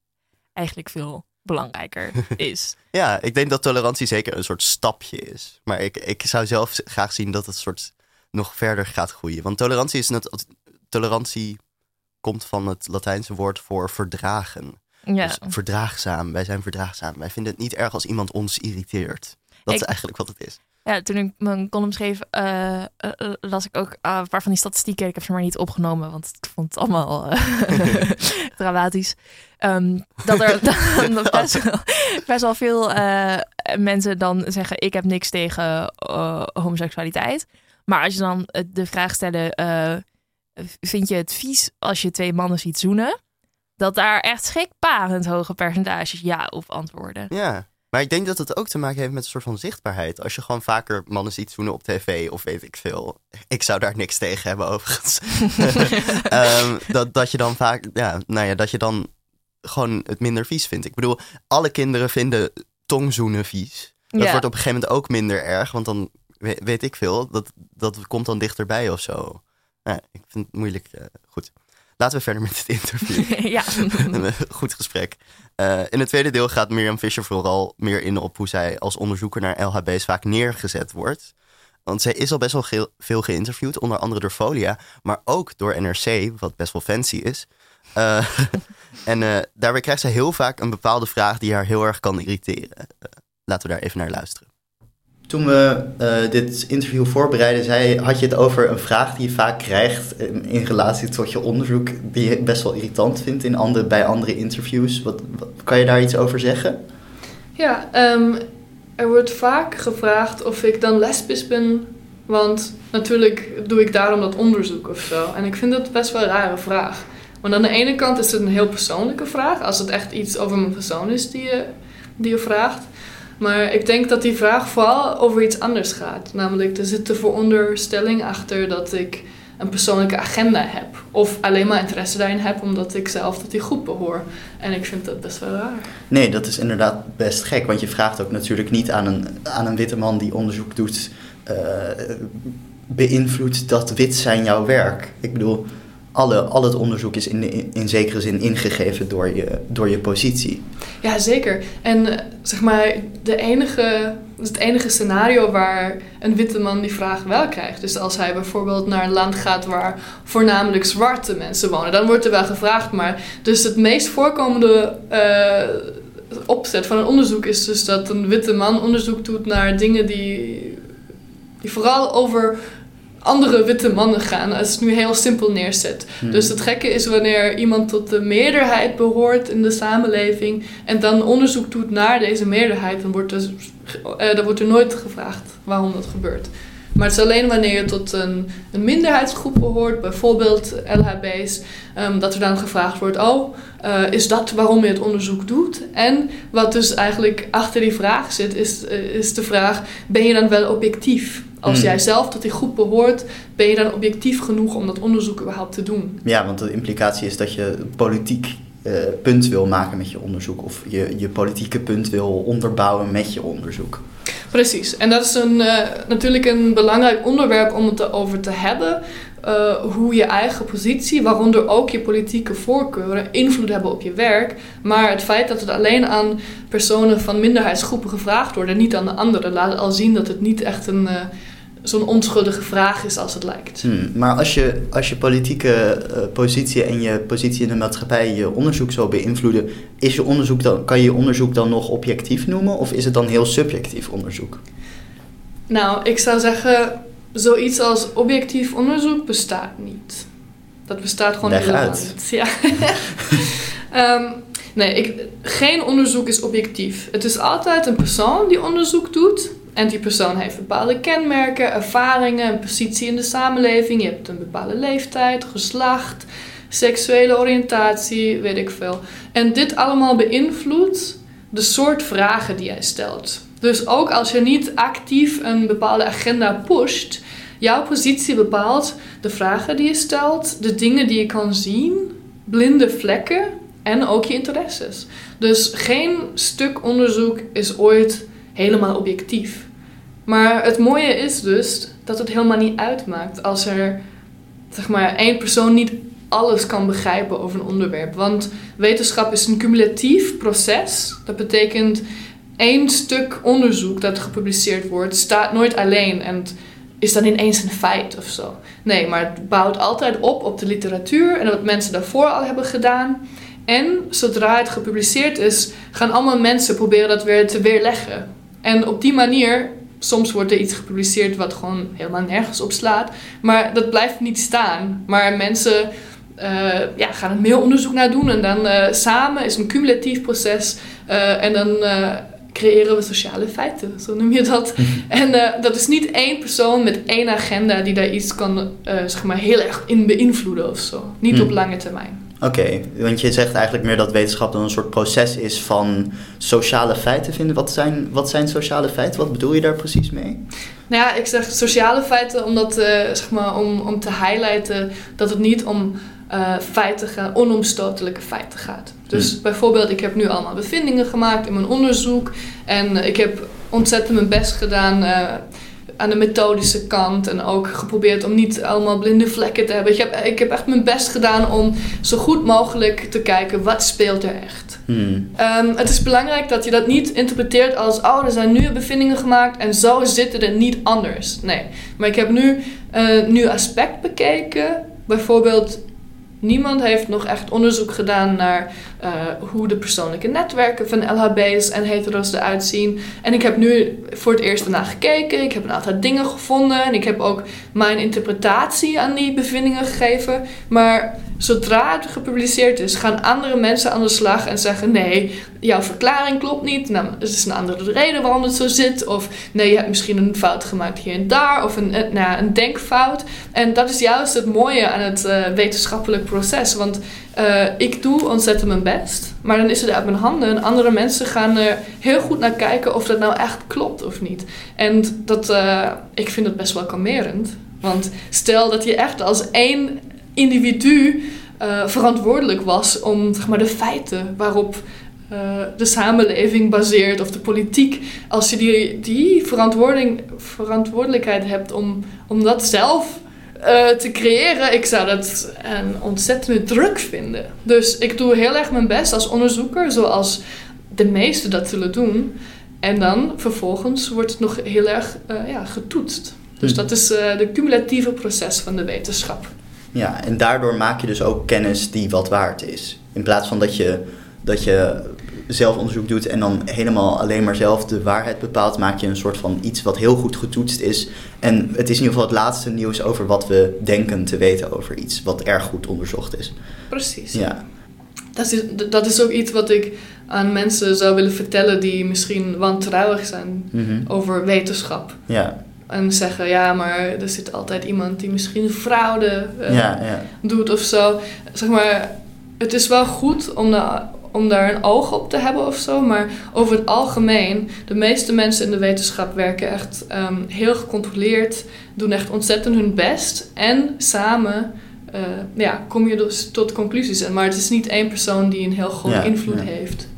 eigenlijk veel belangrijker is. ja, ik denk dat tolerantie zeker een soort stapje is. Maar ik, ik zou zelf graag zien dat het soort nog verder gaat groeien. Want tolerantie is net. Tolerantie komt van het Latijnse woord voor verdragen. Ja. Dus verdraagzaam. Wij zijn verdraagzaam. Wij vinden het niet erg als iemand ons irriteert. Dat Ik- is eigenlijk wat het is. Ja, toen ik mijn column schreef, eh, eh, las ik ook eh, een paar van die statistieken. Ik heb ze maar niet opgenomen, want ik vond het allemaal eh, dramatisch. Ehm, dat er dat best, wel, best wel veel mensen dan zeggen: Ik heb niks tegen homoseksualiteit. Maar als je dan de vraag stellen: eh, Vind je het vies als je twee mannen ziet zoenen? Dat daar echt schrikbarend hoge percentages ja op antwoorden. Ja. Maar ik denk dat het ook te maken heeft met een soort van zichtbaarheid. Als je gewoon vaker mannen ziet zoenen op tv of weet ik veel. Ik zou daar niks tegen hebben overigens. Ehm, dat, dat je dan vaak, ja, nou ja, dat je dan gewoon het minder vies vindt. Ik bedoel, alle kinderen vinden tongzoenen vies. Dat Ja. wordt op een gegeven moment ook minder erg, want dan we- weet ik veel, dat, dat komt dan dichterbij of zo. Ja, ik vind het moeilijk. eh, goed, laten we verder met het interview. ja. Een goed gesprek. Eh, in het tweede deel gaat Mirjam Fischer vooral meer in op hoe zij als onderzoeker naar LHB's vaak neergezet wordt. Want zij is al best wel veel geïnterviewd, onder andere door Folia, maar ook door NRC, wat best wel fancy is. Eh, en eh, daarbij krijgt zij heel vaak een bepaalde vraag die haar heel erg kan irriteren. Laten we daar even naar luisteren. Toen we eh, dit interview voorbereidden, zei, had je het over een vraag die je vaak krijgt in, in relatie tot je onderzoek, die je best wel irritant vindt in andere, bij andere interviews. Wat, wat- kan je daar iets over zeggen? Ja, ehm, er wordt vaak gevraagd of ik dan lesbisch ben. Want natuurlijk doe ik daarom dat onderzoek of zo. En ik vind dat best wel een rare vraag. Want aan de ene kant is het een heel persoonlijke vraag. Als het echt iets over mijn persoon is die je, die je vraagt. Maar ik denk dat die vraag vooral over iets anders gaat. Namelijk, er zit de veronderstelling achter dat ik een persoonlijke agenda heb. Of alleen maar interesse daarin heb omdat ik zelf tot die groep behoor. En ik vind dat best wel raar. Nee, dat is inderdaad best gek, want je vraagt ook natuurlijk niet aan een, aan een witte man die onderzoek doet, eh, beïnvloedt dat wit zijn jouw werk? Ik bedoel, alle, al het onderzoek is in, in, zekere zin ingegeven door je, door je positie. Ja, zeker. En eh, zeg maar, de enige, het enige scenario waar een witte man die vraag wel krijgt. Dus als hij bijvoorbeeld naar een land gaat waar voornamelijk zwarte mensen wonen, dan wordt er wel gevraagd. Maar dus het meest voorkomende uh, opzet van een onderzoek is dus dat een witte man onderzoek doet naar dingen die, die vooral over andere witte mannen gaan, als het nu heel simpel neerzet. Hmm. Dus het gekke is wanneer iemand tot de meerderheid behoort in de samenleving en dan onderzoek doet naar deze meerderheid, dan wordt er, uh, dan wordt er nooit gevraagd waarom dat gebeurt. Maar het is alleen wanneer je tot een, een minderheidsgroep behoort, bijvoorbeeld LHB's, um, dat er dan gevraagd wordt: Oh, uh, is dat waarom je het onderzoek doet? En wat dus eigenlijk achter die vraag zit, is, uh, is de vraag: Ben je dan wel objectief? Als hmm. jij zelf tot die groep behoort, ben je dan objectief genoeg om dat onderzoek überhaupt te doen? Ja, want de implicatie is dat je politiek uh, punt wil maken met je onderzoek of je, je politieke punt wil onderbouwen met je onderzoek. Precies, en dat is een, uh, natuurlijk een belangrijk onderwerp om het erover te hebben. Uh, hoe je eigen positie, waaronder ook je politieke voorkeuren, invloed hebben op je werk. Maar het feit dat het alleen aan personen van minderheidsgroepen gevraagd wordt en niet aan de anderen, laat al zien dat het niet echt een zo'n onschuldige vraag is als het lijkt. Hmm, maar als je, als je politieke uh, positie en je positie in de maatschappij je onderzoek zou beïnvloeden, is je onderzoek dan, kan je je onderzoek dan nog objectief noemen of is het dan heel subjectief onderzoek? Nou, ik zou zeggen, zoiets als objectief onderzoek bestaat niet. Dat bestaat gewoon Leg helemaal uit. niet. Ja. um, nee, ik, geen onderzoek is objectief. Het is altijd een persoon die onderzoek doet en die persoon heeft bepaalde kenmerken, ervaringen, een positie in de samenleving. Je hebt een bepaalde leeftijd, geslacht, seksuele oriëntatie, weet ik veel. En dit allemaal beïnvloedt de soort vragen die jij stelt. Dus ook als je niet actief een bepaalde agenda pusht, jouw positie bepaalt de vragen die je stelt, de dingen die je kan zien, blinde vlekken en ook je interesses. Dus geen stuk onderzoek is ooit helemaal objectief. Maar het mooie is dus dat het helemaal niet uitmaakt als er zeg maar, één persoon niet alles kan begrijpen over een onderwerp. Want wetenschap is een cumulatief proces. Dat betekent één stuk onderzoek dat gepubliceerd wordt, staat nooit alleen en is dan ineens een feit of zo. Nee, maar het bouwt altijd op op de literatuur en wat mensen daarvoor al hebben gedaan. En zodra het gepubliceerd is, gaan allemaal mensen proberen dat weer te weerleggen. En op die manier, soms wordt er iets gepubliceerd wat gewoon helemaal nergens op slaat. Maar dat blijft niet staan. Maar mensen uh, ja, gaan er meer onderzoek naar doen. En dan uh, samen is een cumulatief proces. Uh, en dan creëren we sociale feiten, zo noem je dat. en dat is niet één persoon met één agenda die daar iets kan zeg maar heel erg in beïnvloeden of zo. Niet op hm. lange termijn. Oké, want je zegt eigenlijk meer dat wetenschap dan een soort proces is van sociale feiten vinden. Wat zijn, wat zijn sociale feiten? Wat bedoel je daar precies mee? Nou ja, ik zeg sociale feiten omdat, uh, zeg maar, om, om te highlighten dat het niet om uh, feiten gaat, onomstotelijke feiten gaat. Dus hmm. bijvoorbeeld, ik heb nu allemaal bevindingen gemaakt in mijn onderzoek en ik heb ontzettend mijn best gedaan. Uh, aan de methodische kant en ook geprobeerd om niet allemaal blinde vlekken te hebben. Ik heb, ik heb echt mijn best gedaan om zo goed mogelijk te kijken wat speelt er echt. Hmm. Um, het is belangrijk dat je dat niet interpreteert als oh, er zijn nu bevindingen gemaakt en zo zitten er niet anders. Nee, maar ik heb nu een nieuw aspect bekeken. Bijvoorbeeld Niemand heeft nog echt onderzoek gedaan naar uh, hoe de persoonlijke netwerken van LHB's en hetero's eruit zien. En ik heb nu voor het eerst ernaar gekeken. Ik heb een aantal dingen gevonden. En ik heb ook mijn interpretatie aan die bevindingen gegeven. Maar zodra het gepubliceerd is, gaan andere mensen aan de slag en zeggen: nee, jouw verklaring klopt niet. Nou, er is een andere reden waarom het zo zit. Of nee, je hebt misschien een fout gemaakt hier en daar. Of een, nou, een denkfout. En dat is juist het mooie aan het uh, wetenschappelijk proces. Want uh, ik doe ontzettend mijn best, maar dan is het uit mijn handen. En andere mensen gaan er heel goed naar kijken of dat nou echt klopt of niet. En dat, ik vind het best wel kalmerend. Want stel dat je echt als één individu uh, verantwoordelijk was om zeg maar, de feiten waarop de samenleving baseert of de politiek. Als je die, die verantwoording, verantwoordelijkheid hebt om, om dat zelf eh, te creëren, ik zou dat een ontzettende druk vinden. Dus ik doe heel erg mijn best als onderzoeker, zoals de meesten dat zullen doen. En dan vervolgens wordt het nog heel erg eh, ja, getoetst. Dus Hm. dat is eh de cumulatieve proces van de wetenschap. Ja, en daardoor maak je dus ook kennis die wat waard is. In plaats van dat je, dat je zelf onderzoek doet en dan helemaal alleen maar zelf de waarheid bepaalt, maak je een soort van iets wat heel goed getoetst is. En het is in ieder geval het laatste nieuws over wat we denken te weten over iets, wat erg goed onderzocht is. Precies. Ja, Dat, is, dat is ook iets wat ik aan mensen zou willen vertellen die misschien wantrouwig zijn Mhm. over wetenschap. ja, En zeggen, ja, maar er zit altijd iemand die misschien fraude eh, ja, ja. doet of zo. Zeg maar, het is wel goed om, da- om daar een oog op te hebben of zo. Maar over het algemeen, de meeste mensen in de wetenschap werken echt ehm, heel gecontroleerd. Doen echt ontzettend hun best. En samen eh, ja, kom je dus tot conclusies. En Maar het is niet één persoon die een heel groot Ja, invloed heeft.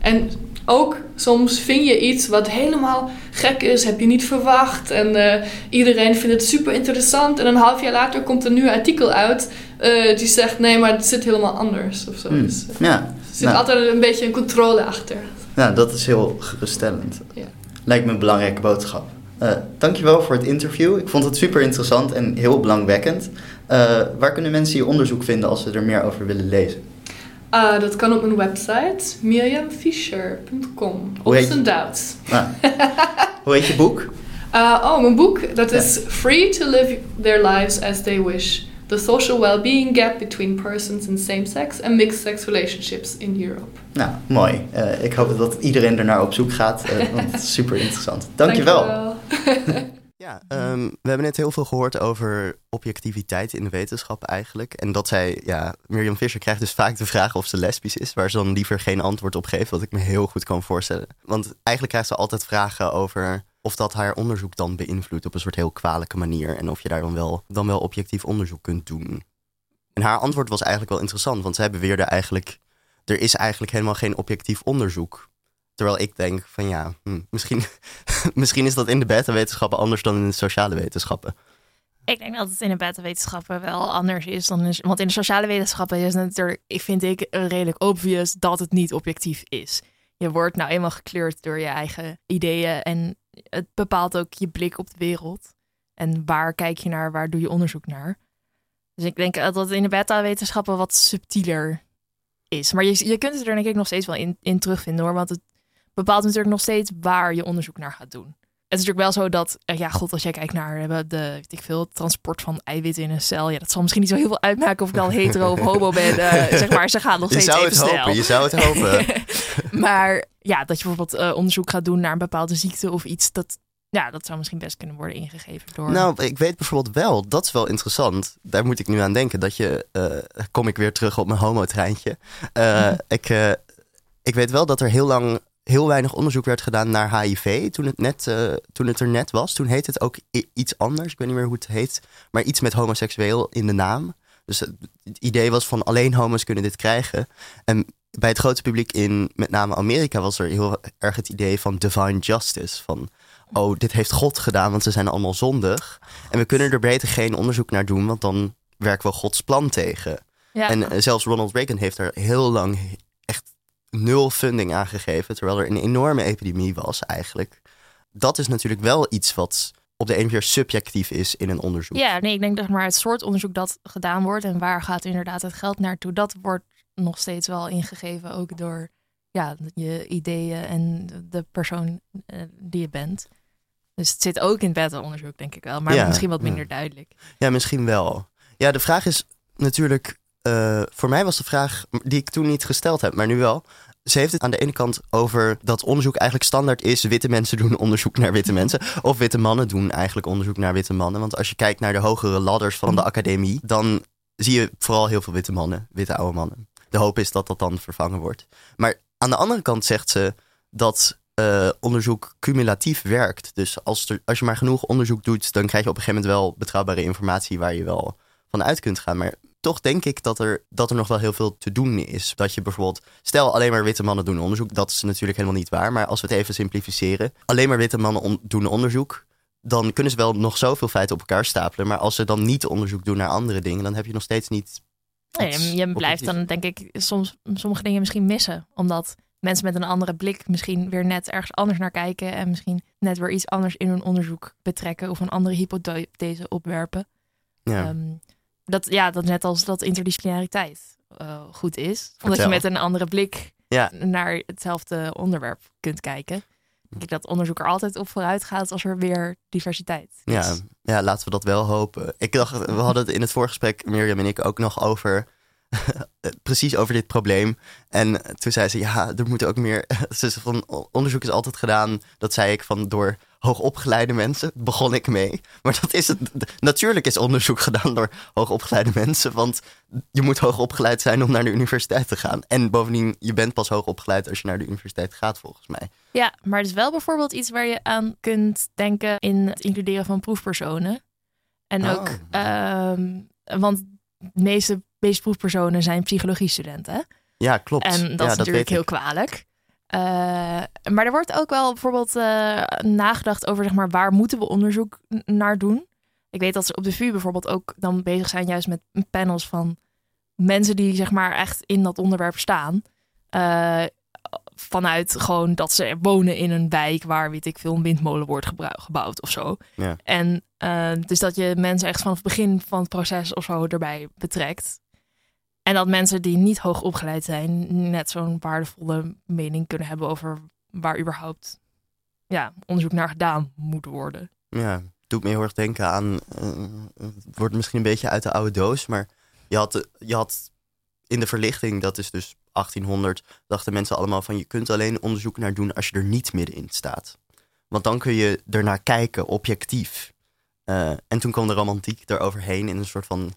En ook soms vind je iets wat helemaal gek is, heb je niet verwacht. En eh, iedereen vindt het super interessant. En een half jaar later komt een nieuw artikel uit eh, die zegt: nee, maar het zit helemaal anders. Of zo. Hm. Dus, eh, ja. er zit Nou. altijd een beetje een controle achter. Nou, dat is heel geruststellend. Ja. Lijkt me een belangrijke boodschap. Dankjewel voor het interview. Ik vond het super interessant en heel belangwekkend. Waar kunnen mensen je onderzoek vinden als ze er meer over willen lezen? Ah, dat kan op mijn website Op heet- zijn Duits. Nou, hoe heet je boek? Uh, oh, mijn boek, dat Ja. is Free to Live Their Lives as They Wish. The Social Well-Being Gap Between Persons in Same-Sex and Mixed-Sex Relationships in Europe. Nou, mooi. Eh, ik hoop dat iedereen er naar op zoek gaat, eh, want het is super interessant. Dankjewel. Dankjewel. Ja, ehm, we hebben net heel veel gehoord over objectiviteit in de wetenschap eigenlijk. En dat zij, ja, Mirjam Visser krijgt dus vaak de vraag of ze lesbisch is, waar ze dan liever geen antwoord op geeft, wat ik me heel goed kan voorstellen. Want eigenlijk krijgt ze altijd vragen over of dat haar onderzoek dan beïnvloedt op een soort heel kwalijke manier. En of je daar dan wel, dan wel objectief onderzoek kunt doen. En haar antwoord was eigenlijk wel interessant, want zij beweerde eigenlijk, er is eigenlijk helemaal geen objectief onderzoek. Terwijl ik denk van ja, hm, misschien, misschien is dat in de beta-wetenschappen anders dan in de sociale wetenschappen. Ik denk dat het in de beta-wetenschappen wel anders is dan in, want in de sociale wetenschappen is natuurlijk, ik vind ik redelijk obvious dat het niet objectief is. Je wordt nou eenmaal gekleurd door je eigen ideeën en het bepaalt ook je blik op de wereld. En waar kijk je naar, waar doe je onderzoek naar? Dus ik denk dat het in de beta-wetenschappen wat subtieler is. Maar je, je kunt het er denk ik nog steeds wel in, in terugvinden hoor, want het bepaalt natuurlijk nog steeds waar je onderzoek naar gaat doen. Het is natuurlijk wel zo dat, eh, ja, god, als jij kijkt naar eh, de, weet ik veel, transport van eiwitten in een cel, ja, dat zal misschien niet zo heel veel uitmaken of ik al hetero of homo ben. eh, zeg maar, ze gaan nog Je steeds zou even het snel. hopen, je zou het hopen. maar ja, dat je bijvoorbeeld onderzoek gaat doen naar een bepaalde ziekte of iets, dat, ja, dat zou misschien best kunnen worden ingegeven door. Nou, ik weet bijvoorbeeld wel, dat is wel interessant. Daar moet ik nu aan denken. Dat je, kom ik weer terug op mijn homo-treintje. Eh, ik, ik weet wel dat er heel lang heel weinig onderzoek werd gedaan naar HIV. Toen het, net, eh, toen het er net was. Toen heette het ook iets anders. Ik weet niet meer hoe het heet. Maar iets met homoseksueel in de naam. Dus het idee was van alleen homo's kunnen dit krijgen. En bij het grote publiek in met name Amerika was er heel erg het idee van divine justice. Van oh, dit heeft God gedaan, want ze zijn allemaal zondig. En we kunnen er beter geen onderzoek naar doen, want dan werken we Gods plan tegen. ja. En eh, zelfs Ronald Reagan heeft er heel lang nul funding aan gegeven, terwijl er een enorme epidemie was eigenlijk. Dat is natuurlijk wel iets wat op de een keer subjectief is in een onderzoek. Ja, nee, ik denk dat maar het soort onderzoek dat gedaan wordt en waar gaat inderdaad het geld naartoe, dat wordt nog steeds wel ingegeven, ook door ja, je ideeën en de persoon eh, die je bent. Dus het zit ook in beta-onderzoek, denk ik wel, maar Ja, misschien wat ja. minder duidelijk. Ja, misschien wel. Ja, de vraag is natuurlijk. eh, voor mij was de vraag die ik toen niet gesteld heb, maar nu wel. Ze heeft het aan de ene kant over dat onderzoek eigenlijk standaard is: witte mensen doen onderzoek naar witte mensen. Of witte mannen doen eigenlijk onderzoek naar witte mannen. Want als je kijkt naar de hogere ladders van de academie, dan zie je vooral heel veel witte mannen, witte oude mannen. De hoop is dat dat dan vervangen wordt. Maar aan de andere kant zegt ze dat eh, onderzoek cumulatief werkt. Dus als, er, als je maar genoeg onderzoek doet, dan krijg je op een gegeven moment wel betrouwbare informatie waar je wel van uit kunt gaan. Maar toch denk ik dat er, dat er nog wel heel veel te doen is. Dat je bijvoorbeeld, stel alleen maar witte mannen doen onderzoek, dat is natuurlijk helemaal niet waar. Maar als we het even simplificeren, alleen maar witte mannen on- doen onderzoek, dan kunnen ze wel nog zoveel feiten op elkaar stapelen. Maar als ze dan niet onderzoek doen naar andere dingen, dan heb je nog steeds niet. Nee, je blijft dan denk ik soms sommige dingen misschien missen. Omdat mensen met een andere blik misschien weer net ergens anders naar kijken. En misschien net weer iets anders in hun onderzoek betrekken. Of een andere hypothese opwerpen. Ja. Ehm, dat, ja, dat net als dat interdisciplinariteit eh, goed is. Omdat je met een andere blik Ja. naar hetzelfde onderwerp kunt kijken. Ik denk dat onderzoek er altijd op vooruit gaat als er weer diversiteit is. Ja, ja, laten we dat wel hopen. Ik dacht, we hadden het in het voorgesprek, Mirjam en ik, ook nog over. precies over dit probleem. En toen zei ze: Ja, er moet ook meer. Ze zei van onderzoek is altijd gedaan. Dat zei ik van door hoogopgeleide mensen. Begon ik mee. Maar dat is het. Natuurlijk is onderzoek gedaan door hoogopgeleide mensen. Want je moet hoogopgeleid zijn om naar de universiteit te gaan. En bovendien, je bent pas hoogopgeleid als je naar de universiteit gaat, volgens mij. Ja, maar het is wel bijvoorbeeld iets waar je aan kunt denken in het includeren van proefpersonen. En Oh. ook, ehm, want de meeste, meeste proefpersonen zijn psychologiestudenten. Ja, klopt. En dat ja, is dat natuurlijk heel kwalijk. Eh, maar er wordt ook wel bijvoorbeeld eh, nagedacht over zeg maar, waar moeten we onderzoek naar doen. Ik weet dat ze op de VU bijvoorbeeld ook dan bezig zijn juist met panels van mensen die zeg maar echt in dat onderwerp staan. Eh, vanuit gewoon dat ze wonen in een wijk waar, weet ik veel, een windmolen wordt gebouwd of zo. Ja. En dus dat je mensen echt vanaf het begin van het proces of zo erbij betrekt. En dat mensen die niet hoog opgeleid zijn, net zo'n waardevolle mening kunnen hebben over waar überhaupt ja, onderzoek naar gedaan moet worden. Ja, doet me heel erg denken aan. eh, het wordt misschien een beetje uit de oude doos, maar je had, je had in de verlichting, dat is dus 1800, dachten mensen allemaal van je kunt alleen onderzoek naar doen als je er niet middenin staat. Want dan kun je ernaar kijken, objectief. Eh, en toen kwam de romantiek eroverheen in een soort van,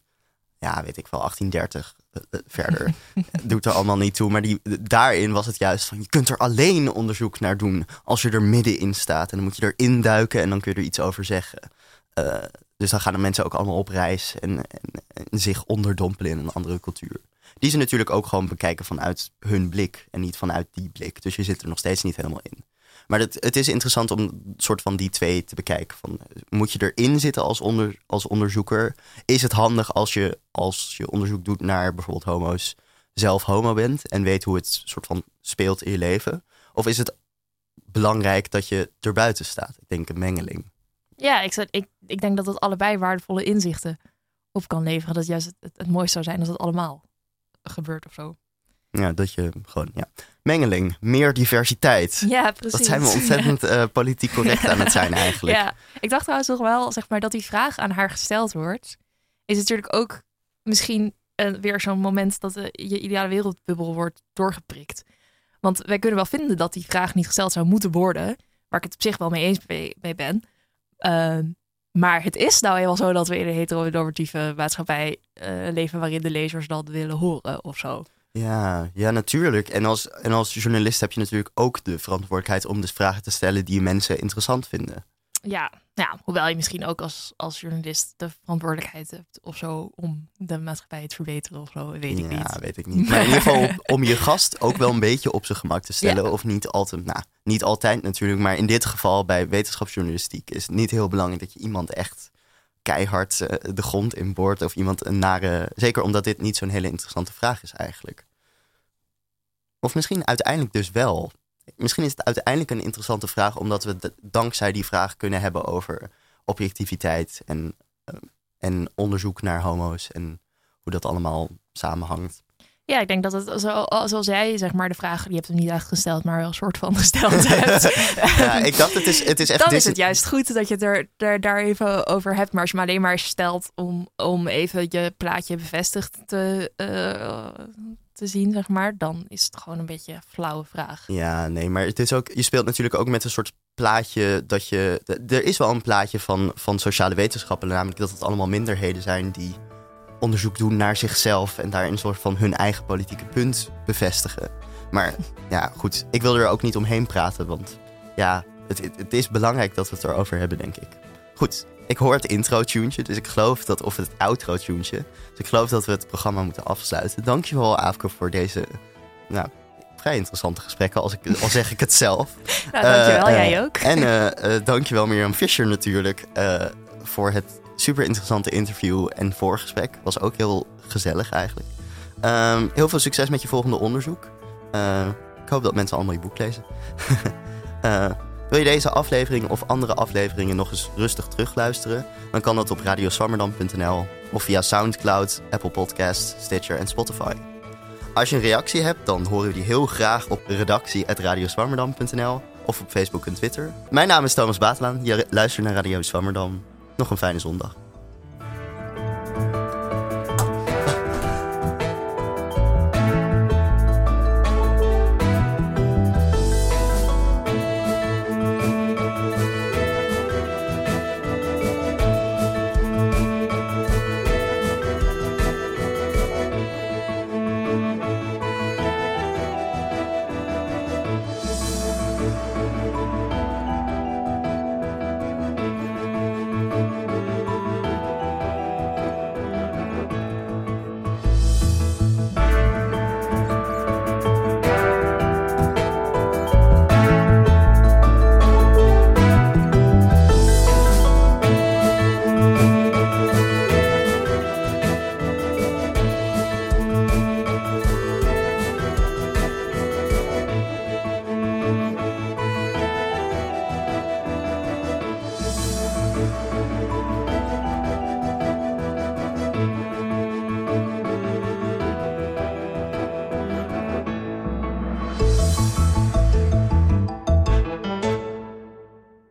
ja, weet ik wel, 1830 eh, eh, verder. Doet er allemaal niet toe. Maar die, daarin was het juist van, je kunt er alleen onderzoek naar doen als je er middenin staat. En dan moet je erin duiken en dan kun je er iets over zeggen. Eh, dus dan gaan de mensen ook allemaal op reis en, en, en zich onderdompelen in een andere cultuur. Die ze natuurlijk ook gewoon bekijken vanuit hun blik en niet vanuit die blik. Dus je zit er nog steeds niet helemaal in. Maar het, het is interessant om soort van die twee te bekijken. Van, moet je erin zitten als, onder, als onderzoeker? Is het handig als je, als je onderzoek doet naar bijvoorbeeld homo's, zelf homo bent en weet hoe het soort van speelt in je leven? Of is het belangrijk dat je erbuiten staat? Ik denk een mengeling. Ja, ik, ik, ik denk dat het allebei waardevolle inzichten op kan leveren. Dat juist het, het, het mooiste zou zijn als het allemaal gebeurt of zo. Ja, dat je gewoon, ja. Mengeling, meer diversiteit. Ja, precies. Dat zijn we ontzettend eh, politiek correct aan het zijn eigenlijk. Ja, ik dacht trouwens nog wel, zeg maar, dat die vraag aan haar gesteld wordt. Is natuurlijk ook misschien eh, weer zo'n moment dat eh, je ideale wereldbubbel wordt doorgeprikt. Want wij kunnen wel vinden dat die vraag niet gesteld zou moeten worden. Waar ik het op zich wel mee eens mee, ben. Ehm, maar het is nou eenmaal zo dat we in een heteronormatieve maatschappij leven waarin de lezers dat willen horen of zo. Ja, ja, natuurlijk. En als, en als journalist heb je natuurlijk ook de verantwoordelijkheid om de vragen te stellen die mensen interessant vinden. Ja, ja, hoewel je misschien ook als, als journalist de verantwoordelijkheid hebt of zo om de maatschappij te verbeteren of zo, weet ik ja, niet. weet ik niet. Maar in ieder geval om je gast ook wel een beetje op zijn gemak te stellen. Ja. Of niet altijd, nou, niet altijd natuurlijk. Maar in dit geval bij wetenschapsjournalistiek is het niet heel belangrijk dat je iemand echt keihard eh, de grond in boort. Of iemand een nare. Zeker omdat dit niet zo'n hele interessante vraag is eigenlijk. Of misschien uiteindelijk dus wel. Misschien is het uiteindelijk een interessante vraag, omdat we dankzij die vraag kunnen hebben over objectiviteit en, eh, en onderzoek naar homo's en hoe dat allemaal samenhangt. Ja, ik denk dat het zo, zoals jij zeg maar de vraag, je hebt hem niet echt gesteld, maar wel een soort van gesteld hebt. Ja, ik dacht, het is, het is echt. Dan is het juist goed dat je het er, er daar even over hebt. Maar als je me alleen maar stelt om, om even je plaatje bevestigd te, eh, te zien, zeg maar, dan is het gewoon een beetje een flauwe vraag. Ja, nee, maar het is ook, je speelt natuurlijk ook met een soort plaatje dat je. Er is wel een plaatje van, van sociale wetenschappen, namelijk dat het allemaal minderheden zijn die onderzoek doen naar zichzelf en daar een soort van hun eigen politieke punt bevestigen. Maar ja, goed, ik wil er ook niet omheen praten, want ja, het, het, is belangrijk dat we het erover hebben, denk ik. Goed, ik hoor het intro-tuentje, dus ik geloof dat, of het outro-tuentje, dus ik geloof dat we het programma moeten afsluiten. Dankjewel, Aafke, voor deze nou, vrij interessante gesprekken, als ik, al zeg ik het zelf. Nou, dankjewel, Eh, jij eh, ook. En eh eh, dankjewel Mirjam Fischer natuurlijk eh, voor het super interessante interview en voorgesprek. Was ook heel gezellig eigenlijk. Ehm, heel veel succes met je volgende onderzoek. Eh, ik hoop dat mensen allemaal je boek lezen. Eh, wil je deze aflevering of andere afleveringen nog eens rustig terugluisteren? Dan kan dat op radioswammerdam.nl of via Soundcloud, Apple Podcasts, Stitcher en Spotify. Als je een reactie hebt, dan horen we die heel graag op redactie.radioswammerdam.nl of op Facebook en Twitter. Mijn naam is Thomas Batelaan. Je luistert naar Radio Zwammerdam. Nog een fijne zondag.